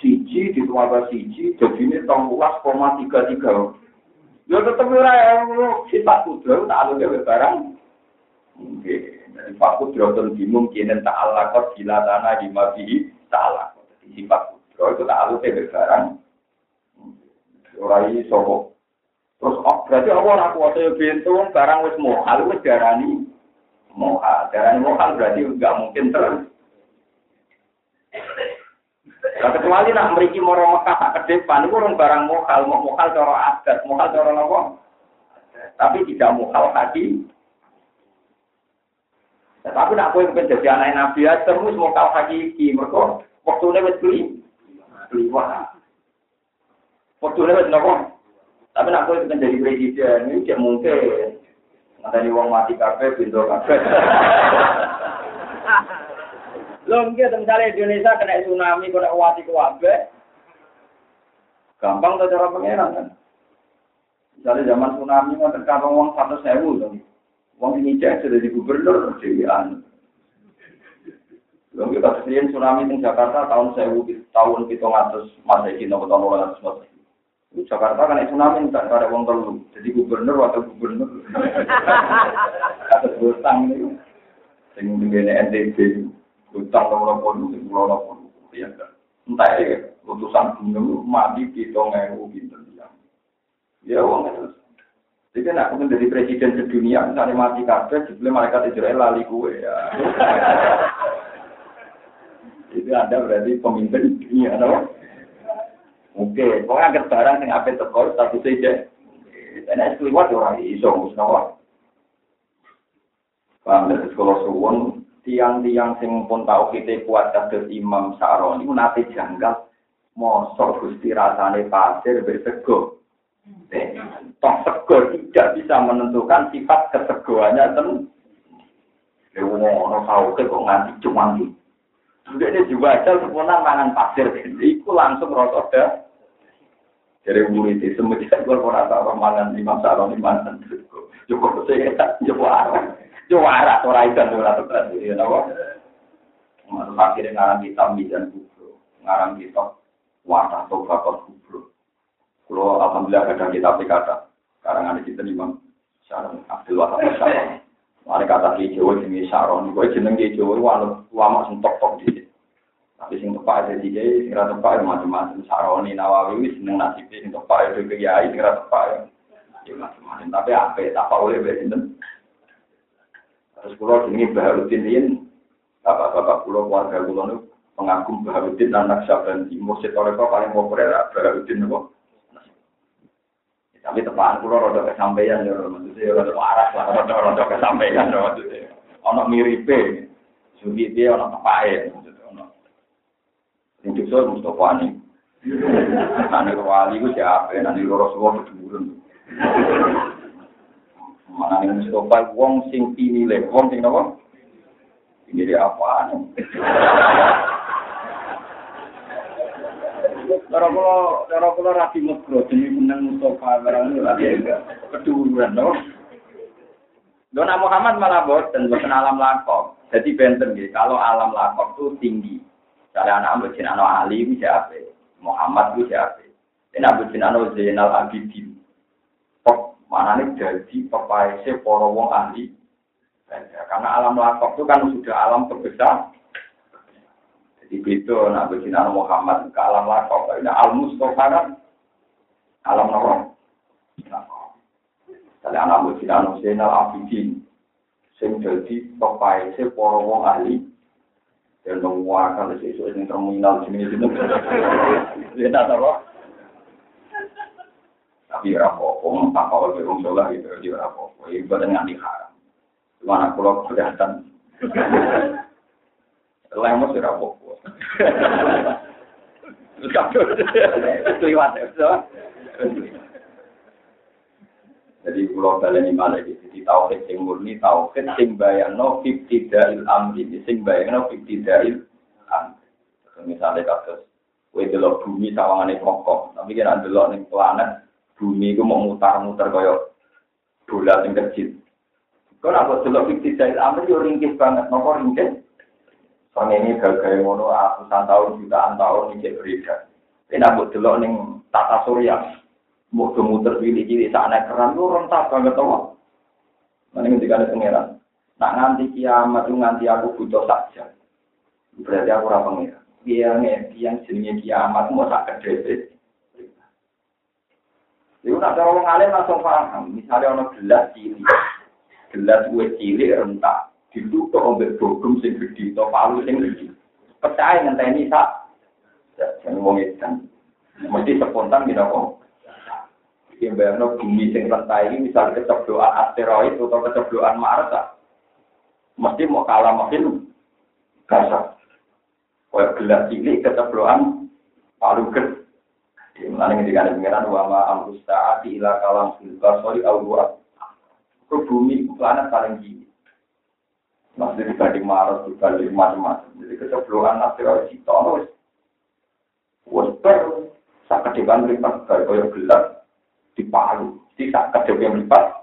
siji ditambah siji jadi ini tong luas koma tiga tiga. Yo tetep ora sifat kudro takluk ke barang. Oke, jadi sifat kudro itu dimungkinin ta'ala kok gila tanah mafi ta'ala. Sifat kudro itu takluk ke barang. Ora iso Terus oh, berarti apa ora kuasa bintu barang wis mohal wis darani mohal. Darani mohal berarti enggak mungkin terus. Nah, kecuali nak meriki moro Mekah tak ke depan, itu orang barang mohal, mau mohal cara adat, mohal cara nopo. Tapi tidak mohal tadi. Nah, tapi nak kue pengen jadi anak Nabi ya, terus mohal hakiki, waktunya wis beli, beli wah. Waktunya wis nopo. Tapi nak kue pengen jadi presiden, ini tidak mungkin. Nanti wong mati kafe, pintu kafe. Lho mungkin misalnya Indonesia kena tsunami, kena wati kuwabe. Gampang tuh cara pengeran kan. Misalnya zaman tsunami mau terkabang uang satu sewu tuh. Uang ini cek sudah di gubernur dewan. Lho kita sediain tsunami di Jakarta tahun sewu tahun kita ngatus masa ini tahun masa Jakarta kan tsunami tak ada uang telu. Jadi gubernur atau gubernur. <laughs> Atas utang ini. Sing ngene NTB utang loro puluh, sing pulau loro Ya kan. Entah ya, Utusan gunung mati di tongewu gitu ya. Ya uang itu. Jadi nak menjadi presiden sedunia, misalnya mati kabeh, sebelum malaikat Israel lali kue ya. <laughs> Itu ada berarti pemimpin dunia, no? Oke, pokoknya agak barang yang apa tekor satu saja. Dan es keluar orang iso musnawar. Paham dari sekolah suwon, tiang-tiang sing pun tahu kita kuat kados Imam Sa'roni, nate janggal, mosok gusti rasane pasir bersego. Toh sego tidak bisa menentukan sifat kesegoannya ten. Lewo ono tau ke kok nganti cumangi. Sudah ini juga aja sempurna mangan pasir, itu langsung rosot dah. Jadi murid itu semenjak gue pernah tahu mangan Imam Sa'roni mangan cukup saya cukup arah, cukup arah orang itu ora tekan, ya napa? Masuk akhirnya ngarang kitab Mizan Kubro, ngarang kitab Wata Tobakot Kubro. Kalau alhamdulillah kadang kita kata karangan di kita Imam Syaron Abdul Wahab Syaron. Mari kata di Jawa jenenge Saron, kowe eh, jenenge Jawa wae ulama sing tok-tok di Tapi sing tepak ada di dia, sing rata tepak macam-macam. Saron nawawi ini seneng nasib sing tepak ada ke Yai, sing rata tepak ada. macam-macam. Tapi apa tak oleh boleh sinten. sinden. Terus pulau ini Baharudin ini, bapak-bapak pulau keluarga pulau ini, pengagum Baharudin anak Sabran Timur, setor itu paling populer Baharudin itu. Tapi tepaan kulo rada kesampaian ya, maksudnya rada waras lah, rada rada kesampaian maksudnya. Ono miripe, sugi dia ono tepake, maksudnya ono. Sing dosa Mustafa ni. Nani wali ku siapa? Nani loro suwo keduren. Mana nih Mustafa wong sing pinile, wong sing napa? Ini apaan? Cara kula cara kula ra dimegro jenenge meneng Mustafa barang lagi keduruan no. Dona Muhammad malah boten boten alam lakok. Jadi benten gitu. Kalau alam lakok itu tinggi. Kalau anak Abu Jinano Ali itu siapa? Muhammad itu siapa? Dan Abu Jinano Zainal Abidin. Kok mana nih jadi pepaese para wong ahli? Karena alam lakok itu kan sudah alam terbesar di itu nak bersinar Muhammad ke alam lakok ini al Mustafa kan? Alam nopo Kali anak bersinar Zainal Abidin. Sing jadi topai se para wong ahli. Dan menguakan sesuatu yang terminal sini sini. Dia tak tahu tapi rapo tak lebih wong sholat gitu dia rapo ibadah nggak diharam cuma aku lo kelihatan lemos ora apa-apa. Kliwat ya. Jadi pulau balen malah gitu. Jadi tauhid sing murni tauhid sing bayangno ibtidail amri, sing bayangno ibtidail amri. Misalnya kasus kowe delok bumi sawangane kokoh, tapi kira delok ning planet bumi iku mau mutar-mutar kaya bola sing kecil. Kau nak delok ibtidail amri yo ringkih banget, nopo ringkih? Soalnya ini gagal ngono ratusan tahun, jutaan tahun ini berbeda. Ini aku delok ning tata surya. Mau kemuter pilih kiri sana keran lu rentak banget tau. Mana ketika ada pangeran. Nak nganti kiamat itu nganti aku butuh saja. Berarti aku ora pangeran. Dia yang jenenge kiamat mau sak kedhe. Itu nak cara wong alim langsung paham. Misalnya ono gelas cilik. Gelas gue cilik rentak ditutup oleh bogum sing gede atau palu sing gede. Percaya ngenteni sak. Jangan wong edan. Mesti spontan gitu kok. Yang bayangno bumi sing rentai ini misalnya kecebloan asteroid atau kecebloan Mars mesti mau kalah makin kasar. Kayak gelas cilik kecebloan palu gede. Mulane ketika ada pengiran wa ma amrus ta'ati ila kalam fil basari au Ke bumi planet paling tinggi. Maksudnya dibanding Maret, dibanding macam-macam. Jadi kecebelokan nasir oleh Sito, no, wis. Wis ber, sak kedepan melipat, dari kaya gelap, dipalu. Jadi sak kedepan melipat,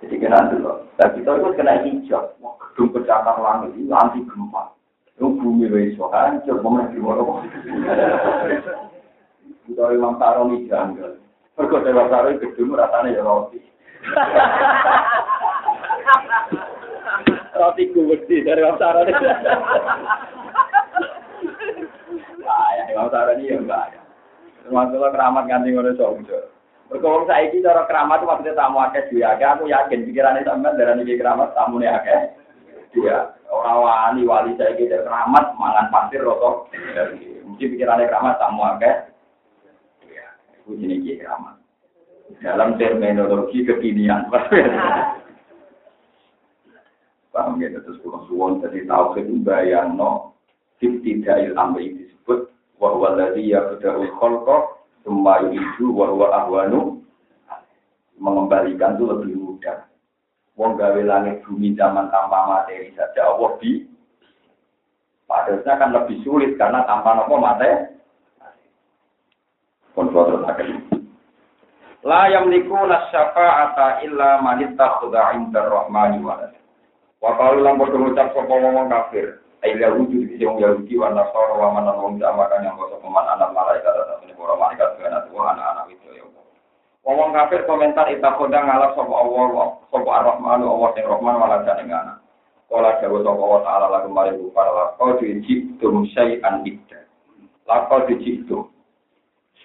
jadi kena dulu. Tapi kita itu kena hijab. Wah, gedung pecahkan langit, ini nanti gempa. Ini bumi wis suara, hancur, momen di mana. Kita itu memang taruh ini janggal. Pergoda yang taruh gedung, rasanya ya roti. <laughs> Roti gudi dari Wong Saroni. Termasuk keramat nganti ngono sojo. Mergo wong saiki cara keramat maksudnya tamu akeh duwe akeh aku yakin pikirane sampean darani iki keramat tamune akeh. Dia ora wani wali saiki keramat mangan pasir rata. Mesti pikirane keramat tamu akeh. Ya, iku jenenge keramat. Dalam terminologi kekinian. Paham ya, terus pulang suwon, jadi tahu itu bayang no, ibtidail amri disebut, ladhi ya bedahul kholko, semua itu wahwa ahwanu, mengembalikan itu lebih mudah. Wong gawe langit bumi zaman tanpa materi saja, Allah di, padahal kan lebih sulit karena tanpa nopo materi. Kontrol terus La yamliku nasyafa'ata illa man ittakhadha 'inda ar-rahmani walad. Wa qalu lam padha ngucap kafir. Ai la wujud di wong Yahudi wa Nasara wa wong yang kosok man anak malaikat atau ini para malaikat kana tuwa anak-anak itu ya. Wong kafir komentar ittakhadha ngalap sapa Allah sapa ar-rahmanu Allah sing rahman walad ing anak. Kala jawa sapa Allah taala lagu mari para lakau dijitum syai'an idda. Lakau dijitum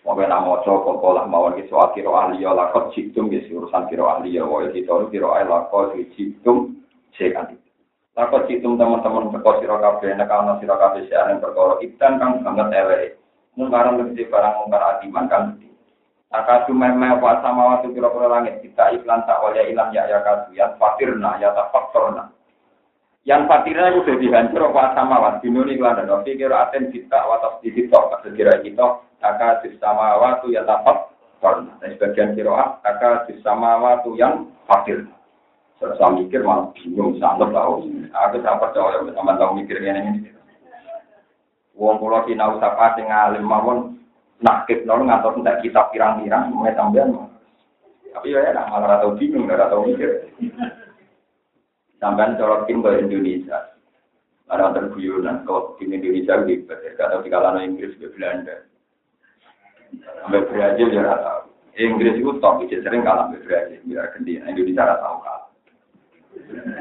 Moga nak maca pokolah mawon ki soal kiro ahli ya lakot jitum ki urusan kiro ahli ya wae kita kiro ahli lakot jitum sekan. Lakot jitum teman-teman teko sira kabeh nek ana sira kabeh seane perkara ikan kang banget elek. Mungkaran lebih barang mungkar adiman kan Akadu meme apa sama waktu kira-kira langit kita iklan tak waya ilang ya ya kadu yang fakirna ya tak faktorna. Yang fakirna itu sudah dihancur apa sama waktu ini iklan dan waktu kira aten kita watas di kita kira kita Kaka sama waktu ya tapak Dan sebagian kiroah kaka sama waktu yang fakir. Saya mikir malah bingung sangat tahu. Aku tak percaya sama tahu mikir ini. Wong pulau sinau sapa sing alim mawon nakib nol ngatur tidak kitab pirang-pirang mulai tambahan. Tapi ya enak malah tahu bingung, nggak tahu mikir. Sampai tim ke Indonesia. Ada terguyuran kalau tim Indonesia gitu, gak tahu di kalangan Inggris ke Belanda. Sampai Brazil ya rata. Inggris itu top, sering kalah sampai Brazil. Biar ganti, Indonesia tahu kalah.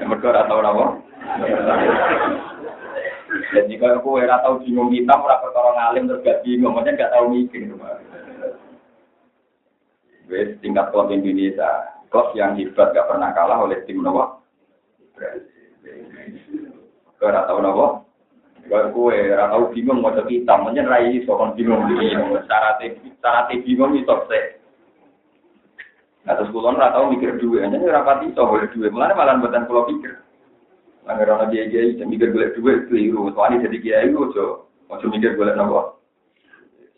Nomor dua rata tahu apa? Dan jika aku era tahu bingung kita, ora perkara ngalim terus gak bingung, maksudnya gak tahu mikir. Wes tingkat klub Indonesia, klub yang hebat gak pernah kalah oleh tim Nawa. Kau tahu Nawa? Kalau kue ora tau bingung mau kita, mungkin rai sokon bingung bingung. Cara cara bingung itu se. Atas kulon ora tau mikir duit, hanya ora pati iso boleh duit. Mulane malah buatan kulo pikir. Angger ana dia kiai mikir golek duit keliru. Soalnya jadi kiai itu ojo ojo mikir golek nopo.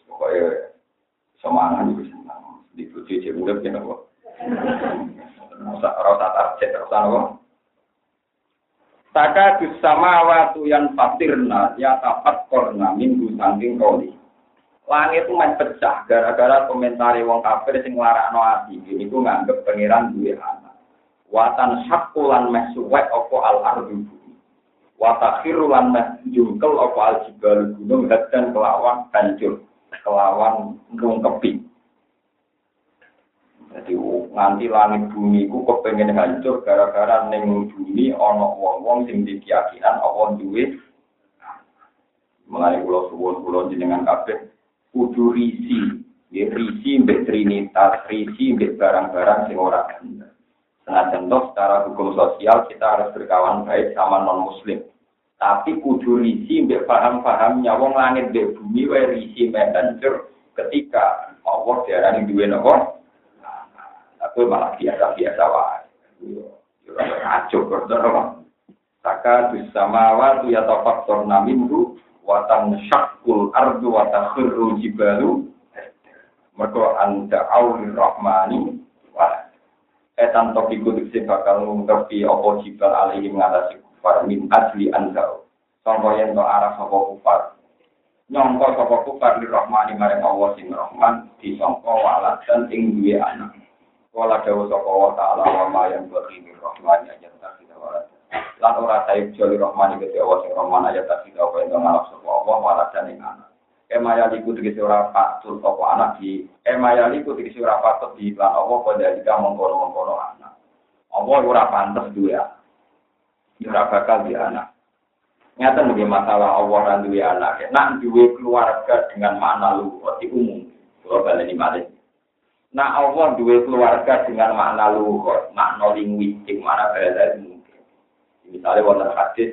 Pokoknya semangat itu senang. Di cuci urip ki nopo. Ora usah target, ora usah nopo. Saka sama waktu yang fatirna ya tapat korna minggu saking koli. Langit itu main pecah gara-gara komentari wong kafir sing larakno ati. Ini ku nganggep pangeran duwe anak. Watan syakulan meh suwek opo al ardu Watakhiru lan meh jungkel opo al jibal gunung dan kelawan hancur. Kelawan rungkepi. Jadi nganti langit bumi ku kepengen hancur gara-gara neng bumi ono wong-wong sing di keyakinan Allah duwe. Mengenai pulau suwon pulau jenengan kabeh kudu risi, ya risi mbek trinitas, risi mbek barang-barang sing ora bener. Senajan toh secara hukum sosial kita harus berkawan baik sama non muslim. Tapi kudu risi mbek paham-pahamnya wong langit mbek bumi wae risi mbek ketika Allah diarani duwe nopo Aku malah biasa-biasa wae. Kacau berdoa. Saka waktu ya tafaktor naminhu watan syakul ardu watan khirru jibalu. Mereka anda awli rahmani. Wah. Etan topiku diksi bakal ngerti opo jibal alaihi mengatasi kufar min asli anzal. Sampai yang to arah sopo kufar. Nyongko sopo kufar di rahmani maring Allah sing rahman disongko walat dan ing duwe anak. Kala dawa sapa wa ta'ala wa ma yang bagi rahmani ayat tasida wa Lan ora taib joli rahmani kete Allah sing rahman ayat tasida wa ento ngalap sapa Allah wa dan ing anak. Ema yaliku tegese ora patut sapa anak di ema yaliku tegese ora patut di iklan Allah pada jika mengkono-mengkono anak. Allah ora pantes duwe. Ora bakal di anak. Nyata nih masalah Allah dan duwe anak. Nak duwe keluarga dengan makna luwet itu umum. Kalau balik ini. Nah Allah dua keluarga dengan makna luhur, makna linguistik, mana bahasa mungkin. Misalnya wonten hadis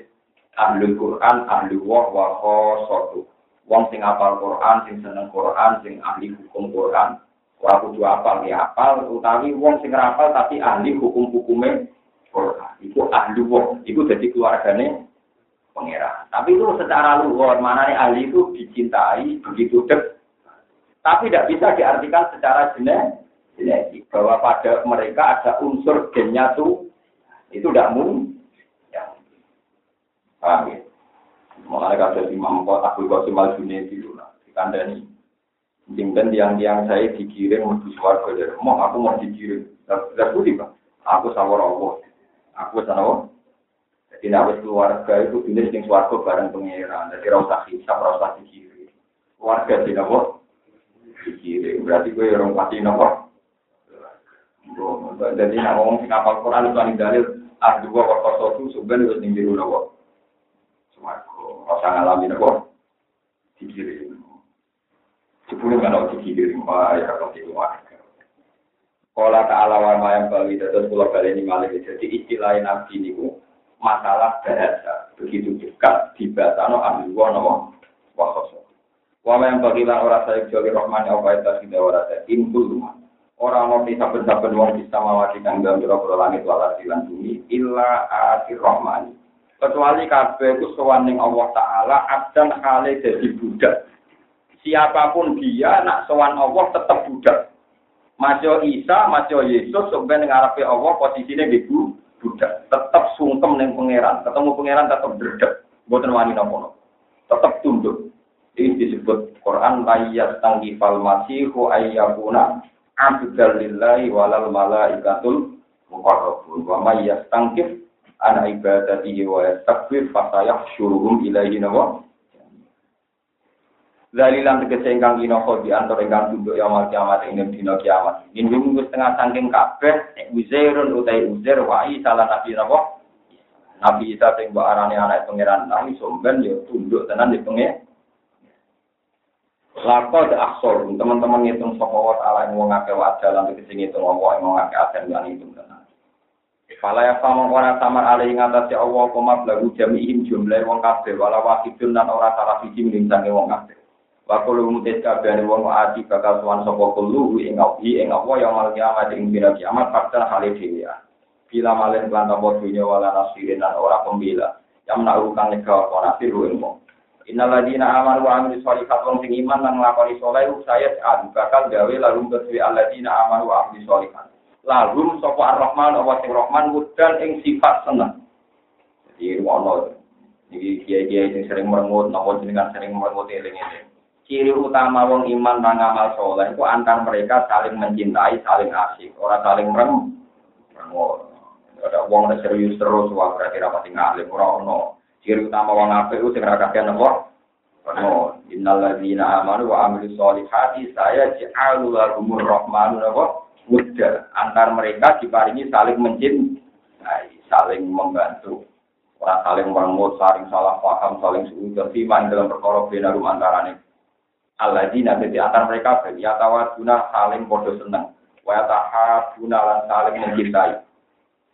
ahli Quran, ahli wah wa khosotu. Wong sing apal Quran, sing seneng Quran, sing ahli hukum Quran. Ora kudu apal ya apal, utawi wong sing rapal tapi ahli hukum-hukume Quran. Iku ahli wong, iku jadi keluargane pangeran. Tapi itu secara luhur, nih ahli itu dicintai begitu dek. Tapi tidak bisa diartikan secara genetik bahwa pada mereka ada unsur gennya tuh itu tidak mungkin. Ya. Paham ya? Mulai kata Imam Kota Abdul Qasim Al Junaidi dulu, dikandani. Jimpen tiang-tiang saya dikirim menuju suarga dari mau aku mau dikirim. Tidak budi pak. Aku sawar Allah. Aku sana Jadi nabi keluarga itu pilih yang suarga bareng pengiran. Jadi rasa hisap, rasa dikirim. Keluarga di nabi dikirim. Berarti gue orang pasti nabi. Jadi ngomong sing kapal Quran itu paling dalil ah dua waktu itu sebenarnya itu tinggi dulu Suarga. Rasa ngalamin nabi. Dikirim. Sepuluh kan dikirim, wah ya kalau itu Kala ta'ala wa bali jadi istilah masalah bahasa begitu dekat di ahli wa no wakoso. Wa mayam bali lan ora saya apa itu kita ora impul rumah. Orang mau bisa wong bisa mawati kang dalam biro langit wala silan bumi illa akhir. Kecuali kabeh ku sowan Allah taala abdan kale jadi budak siapa pun dia nak sowan Allah tetap budak. Masyo Isa, Masyo Yesus sampai ngarepe Allah posisinya ibu budak. Tetap sungkem neng pangeran, ketemu pangeran tetap berdek. Boten wani napa Tetap tunduk. Ini disebut Quran layyat tangkifal masihu ayyakuna abdal lillahi walal malaikatul muqarrabun. Wa may yastangkif an ibadatihi wa yastakbir fasayahsyuruhum ilaihi nawa Lalilan tegese ingkang kinoko di antar ingkang tunduk ya mal kiamat ing dina kiamat. Ini wis setengah saking kabeh Uzairun utai Uzair wa Isa Nabi napa? Nabi Isa sing mbok arane anak pangeran nang somben ya tunduk tenan di pengen. Lakot aksor, teman-teman ngitung sapa wa taala ing wong akeh wajah lan tegese ngitung ing wong akeh aten lan ngitung tenan. Fala ya sama ora samar ali ing atase Allah koma blagu jami'in jumlah wong kabeh wala wahidun lan ora salah siji ning wong kabeh. Wakulu mutis kabehane wong ati bakal tuan sapa kulo ing awi ing apa yang mal kiamat ing dina kiamat fakta hale dhewe. Bila malen lan apa dunya wala nasirin lan ora pembela. Yang menaruhkan nyegah apa nasir ing wong. Innal ladina amanu wa amilus sholihat wong sing iman lan nglakoni saleh saya adu bakal gawe lalu kedue alladzina amanu wa amilus sholihat. Lalu sapa ar-Rahman apa sing Rahman mudan ing sifat seneng. Jadi ono iki kiai-kiai sing sering merengut napa jenengan sering merengut eling-eling ciri utama wong iman dan amal soleh itu antar mereka saling mencintai, saling asik, orang saling merem. Ada wong yang serius terus, wah berarti rapat tinggal, orang no. Ciri utama wong apa itu segera kakek nopo. No, innalladzina amanu wa amilu solihati saya ja'alu lahumur rahmanu nopo. Muda antar mereka diparingi saling mencintai, saling membantu. Orang saling meremut, saling salah paham, saling suudon, iman dalam perkara bina rumah antaranya Alladzina di antara mereka bagi tawaduna saling bodoh seneng. Wa tahabuna lan saling mencintai.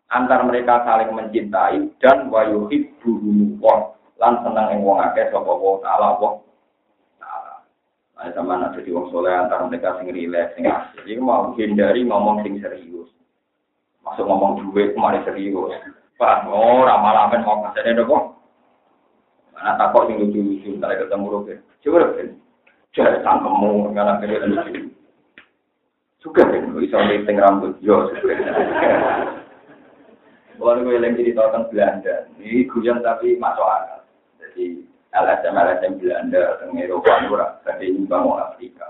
Antar mereka saling mencintai dan wa yuhibbuhum lan seneng ing wong akeh sapa wa taala wa. Nah, sama nak jadi wong soleh antar mereka sing rileks, sing asik. Jadi mau hindari ngomong sing serius. Masuk ngomong duit kemarin serius. Pak, oh men mau kasih dong. Anak takut sing lucu-lucu, ntar ketemu roke. Coba deh. Jadi tangkemu karena kalian lucu. Suka kan, bisa meeting rambut yo. Kalau gue jadi tentang Belanda, ini guyon tapi masuk akal. Jadi LSM LSM Belanda, tentang Eropa, murah, tapi nyumbang orang Afrika.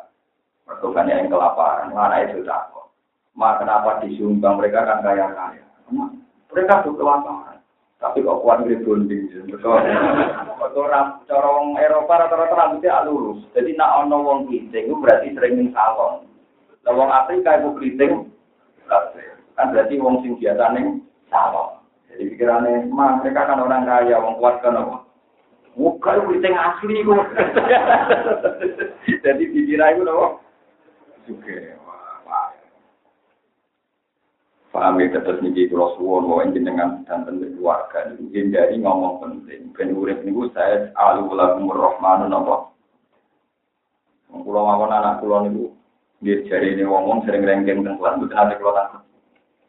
Pertukannya yang kelaparan, mana itu takut. Ma kenapa disumbang mereka kan kaya kaya? Mereka tuh kelaparan. Tapi kok kuat ngiri bonding. Betul. corong Eropa rata-rata rambutnya lurus. Jadi nak ono wong itu berarti sering salon. Lah wong Afrika itu keriting kan berarti wong sing biasa salon. Jadi pikirannya, mah mereka kan orang kaya, wong kuat kan apa? Itu keriting asli itu. <laughs> Jadi pikiran itu apa? juga. Paham ya terus niki kula suwun wae jenengan dan tentu keluarga niku hindari ngomong penting. Ben urip niku saya alu lakum rahmanun apa. Kula mawon anak kula niku nggih jari ini ngomong sering rengking teng kelas mboten ate kula takut.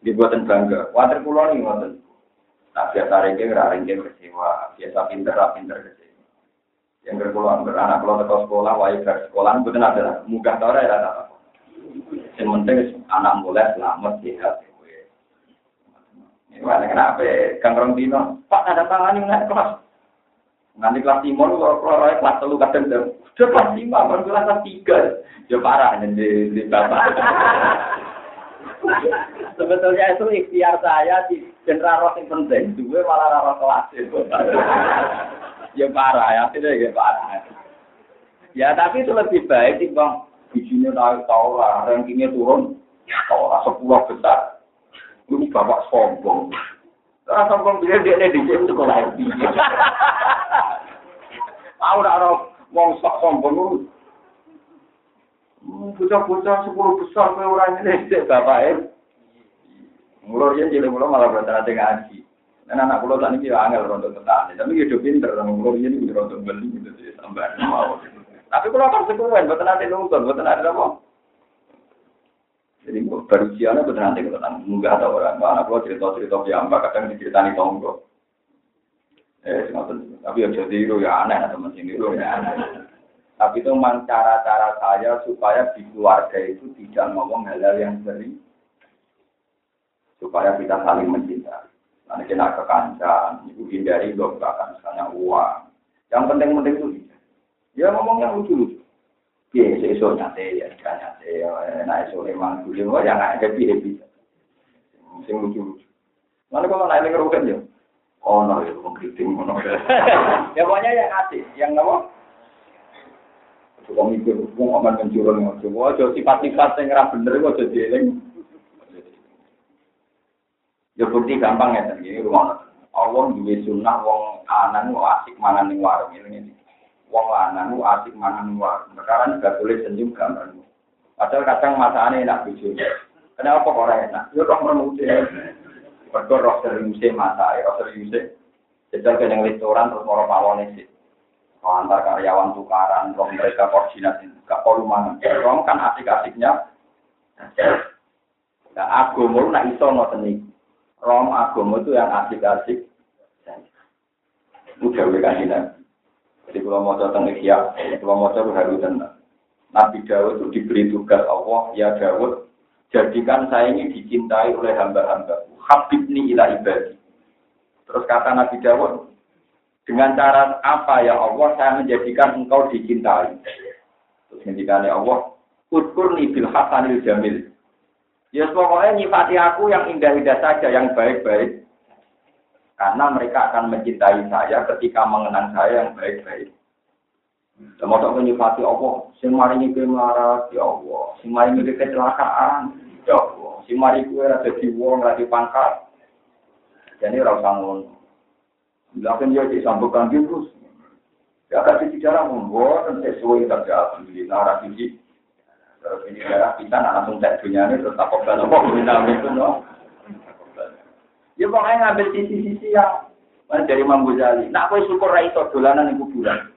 Nggih boten bangga. Water kula niku ngoten. Tak biasa rengking ra rengking kecewa, biasa pinter pinter kecewa. Yang berkulo anak kula teko sekolah wae ke sekolah mboten ada mudah ta ora ya ta. Yang penting anak mulai selamat sehat. Gimana kenapa? Kang Rong Dino, Pak ada tangan yang naik kelas. Nanti kelas timur, kalau kelas kelas telu kadang udah kelas lima, baru kelas tiga. Ya parah jadi di bapak. <laughs> Sebetulnya itu ikhtiar saya di general roh yang penting, dua malah roh kelas itu. <laughs> ya parah ya, tidak ya parah. Ya tapi itu lebih baik sih bang. Bijinya tahu lah, rankingnya turun, tahu lah sepuluh besar. Ini bapak sombong. Karena sombong dia dia di sini sekolah itu. Tahu tak orang mau sok sombong lu. Bocah-bocah sepuluh besar orang ini sih bapak ya. Mulur ya jadi malah berarti ngaji. Dan anak pulau tadi dia angel rontok petani, tapi dia udah pinter, mulur ini udah rontok beli gitu sih sampai mau. Tapi kalau kan sekuan, buat nanti nonton, buat nanti apa? Jadi baru siapa betul nanti kita tentang munggah atau orang anak lo cerita cerita biamba kadang diceritani tonggo. Eh, tapi ya jadi itu ya aneh teman sini itu ya aneh. Tapi itu memang cara-cara saya supaya di keluarga itu tidak ngomong hal-hal yang sering supaya kita saling mencintai. Nanti kena kekancan, itu hindari bahkan misalnya uang. Yang penting-penting itu ya ngomong yang lucu-lucu. Piye iso nyate ya kan nyate ya nek iso emang kuwi wae ya nek happy happy. Sing lucu-lucu. Mana kalau naik lagi kan ya? Oh, no, itu mengkritik, no. <laughs> ya pokoknya yang asik, yang apa? Coba mikir, hukum aman coba aja sifat-sifat yang ngerah bener, kok jadi eling. Ya bukti gampang ya, ini rumah. Allah juga sunnah, wong anan, wong asik mangan ning warung ini. wong lanang ku asik mangan luar. Sekarang juga boleh senyum gambar. Padahal kadang masane enak bojo. Kenapa kok ora enak? Yo kok menuti. Mergo roh seriuse masa, roh seriuse. Jajal ke yang restoran terus moro pawone sih. Oh, antar karyawan tukaran, roh mereka koordinasi, gak perlu mangan. Roh kan asik-asiknya. Nah, agama nak iso ngoten iki. Rom agama itu yang asik-asik. Udah wekanan. Jadi kalau mau datang Ikhya, kalau mau coba harus tenang. Nabi Dawud itu diberi tugas Allah, ya Dawud, jadikan saya ini dicintai oleh hamba-hamba. Habib ni ila ibadi. Terus kata Nabi Dawud, dengan cara apa ya Allah saya menjadikan engkau dicintai. Terus ketika Allah, Utkurni bil hasanil jamil. Ya pokoknya nyifati aku yang indah-indah saja, yang baik-baik. Karena mereka akan mencintai saya ketika mengenang saya yang baik-baik. Tak menyifati Allah, sing mari nyike marah, ya Allah. Sing mari kecelakaan, ya Allah. Sing mari kue rada di wong, rada pangkat. Jadi ora usah ngono. Bilakan dia disambungkan terus. Ya kasih bicara membuat sesuai tapi alhamdulillah rasi Terus ini darah kita langsung cek dunia ini terus takut itu no. Ya pokoknya ngambil sisi-sisi yang dari Imam Ghazali. Nak kowe syukur ra iso dolanan ning kuburan.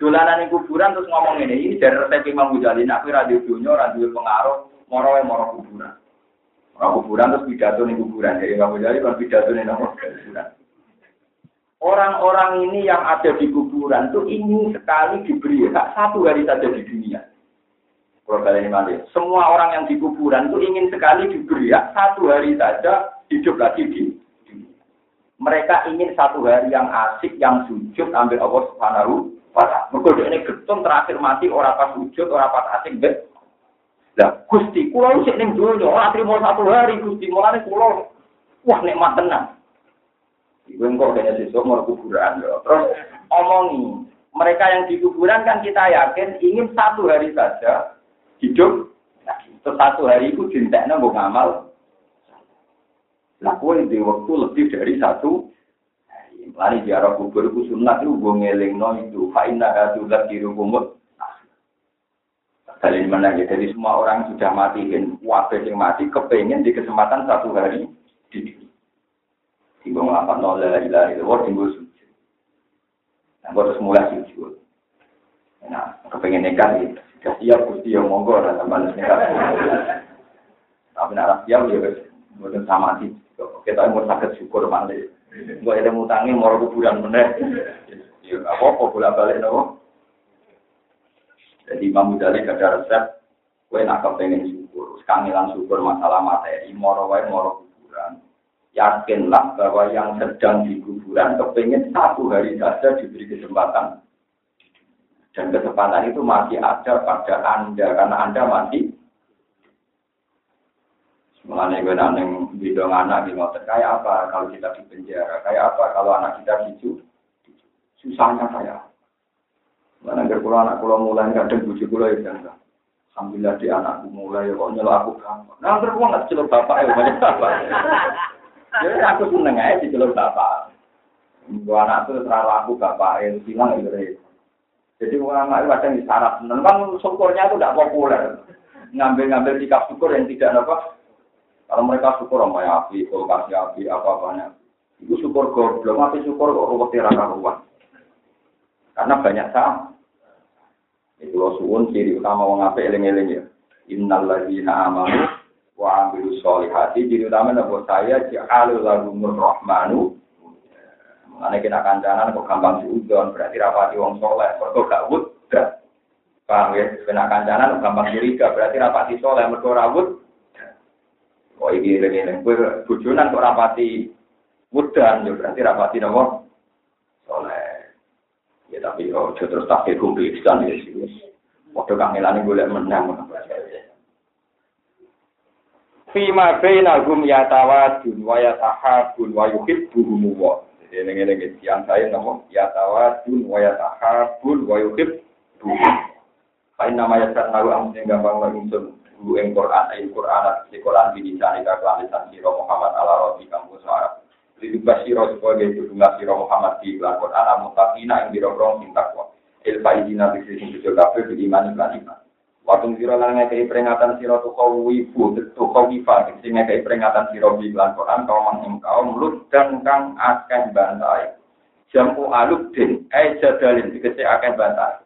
Dolanan ning kuburan terus ngomong ini, ini dari resep Imam Ghazali. Nak kowe ra dunya, ra pengaruh, moro moro kuburan. Moro kuburan terus pidato ning kuburan. Jadi Imam Ghazali kan pidato ning kuburan. Orang-orang ini yang ada di kuburan tuh ingin sekali diberi hak satu hari saja di dunia. Ini semua orang yang di kuburan tuh ingin sekali diberi hak satu hari saja hidup lagi di mereka ingin satu hari yang asik, yang sujud, ambil Allah Subhanahu wa taala. Mergo ini getun terakhir mati orang pas sujud, orang pas asik bet. Lah Gusti, kula sik ning donya ora trimo satu hari Gusti, mulane kula wah nikmat tenang. Iku engko kene sesuk mau kuburan lho. Terus omongi, mereka yang di kuburan kan kita yakin ingin satu hari saja hidup. Nah, satu hari itu dintekno mbok ngamal Nah, kue di waktu lebih dari satu Lari di arah kubur itu sunat itu gue ngeling no itu. Fa'inna hatu lagi rukumut. Dalil mana ya. Jadi semua orang sudah mati, wabah yang mati, kepengen di kesempatan satu hari Tinggal ngelapan nol la ilaha illallah, tinggal sujud. Nah, terus mulai sujud. Nah, kepengen nikah gitu. Siap, Gusti yang monggo, dan tambah nikah. Tapi nak siap, ya bukan sama sih. Kita mau sakit syukur mandi. Gue ada mutangi, mau kuburan meneh. Ya, apa-apa, boleh balik, nopo. Jadi Imam ada resep, gue nak kepengen syukur, kangelan syukur masalah materi, moro wae moro kuburan. Yakinlah bahwa yang sedang di kuburan kepengen satu hari saja diberi kesempatan. Dan kesempatan itu masih ada pada Anda, karena Anda masih Mengenai gue nang bidang anak di motor kayak apa kalau kita di penjara, kayak apa kalau anak kita dicu, susahnya kayak Mana nggak pulau anak pulau mulai nggak ada bujuk pulau ya kan? Alhamdulillah di anakku mulai ya kok nyelok aku gampang. Nah terus nggak celur bapak ya banyak bapak. Jadi aku seneng aja di celur bapak. Gua anak tuh terlalu aku bapak itu bilang itu Jadi anak itu kadang disarap. Kan syukurnya itu tidak populer. Ngambil-ngambil sikap syukur yang tidak apa. Kalau mereka syukur sama ya api, kasih api, apa-apanya. Itu syukur goblok, mati syukur kok ruwet raka ruwet. Karena banyak sah. Itu lo suwun ciri utama wong apik eling-eling ya. Innal ladzina amanu wa amilu sholihati ciri utama napa saya ja'alu lahumur rahmanu Mengenai kita kancanan kok gampang diudon, berarti rapati wong soleh, mereka gak wudda. Paham ya? Kena kancanan gampang curiga, berarti rapati soleh, mereka rawut. Oh ini ini gue bujunan kok rapati wudan, ya berarti rapati nopo soleh. Ya tapi oh, terus tak kumpi ikan ya sih. Waktu kangelan gue lihat menang. Fima bainahum yatawadun wa yatahabun wa yuhibbuhum. Jadi ini ini yang saya nama yatawadun wa yatahabun wa yuhibbuhum. Kain nama yasar nahu amsin gampang lagi sun guru ing Quran ayat Quran di Quran di sana lisan siro Muhammad ala roti kampus Arab. Lidu basiro sebagai tudunga siro Muhammad di Quran al-mutakina yang dirorong sing takwa. Ilfa izina bisi sing tujuh kafir di iman iklan iman. Waktu siro lan ngekei peringatan siro tuh wifu, tuh wifa, sing ngekei peringatan siro di iklan Quran kaum ing kaum lut dan kang akeh bantai. Jamu aluk din, eh jadalin, dikesi akeh bantai.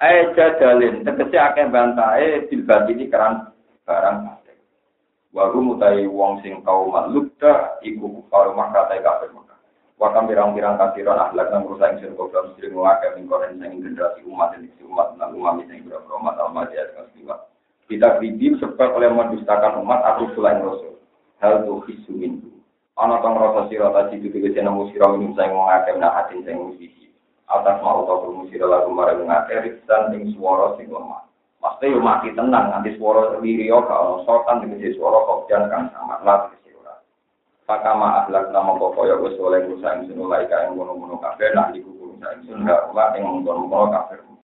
Eh jadalin, tegesi akeh bantai, bilbat ini keran barang Waru mutai wong sing kau malukda iku kufar maka kafir. Wakam pirang-pirang kafiran ahlak nang rusak ing sirko blam sering ngake mingkoren sing generasi umat dan isi umat nang umat sing berapa umat al-madiyah dengan siwa. Kita kribim sebab oleh mendustakan umat aku selain rasul. Hal tu hisu mintu. Ana tong rasa sira tadi itu tegese nemu sira minum sing ngake menahatin sing musisi. Atas mau tau musira lagu marang ngake riksan ing suara sing lemah. Pasti yo mati tenang, nanti suara sendiri yo kalau sokan dengan suara kopian kan sama lah tegese. Pakama ahlak nama pokok ya wis oleh rusak ing sunulai kae ngono-ngono kabeh nah iku rusak ing sunulai ing ngono-ngono kabeh.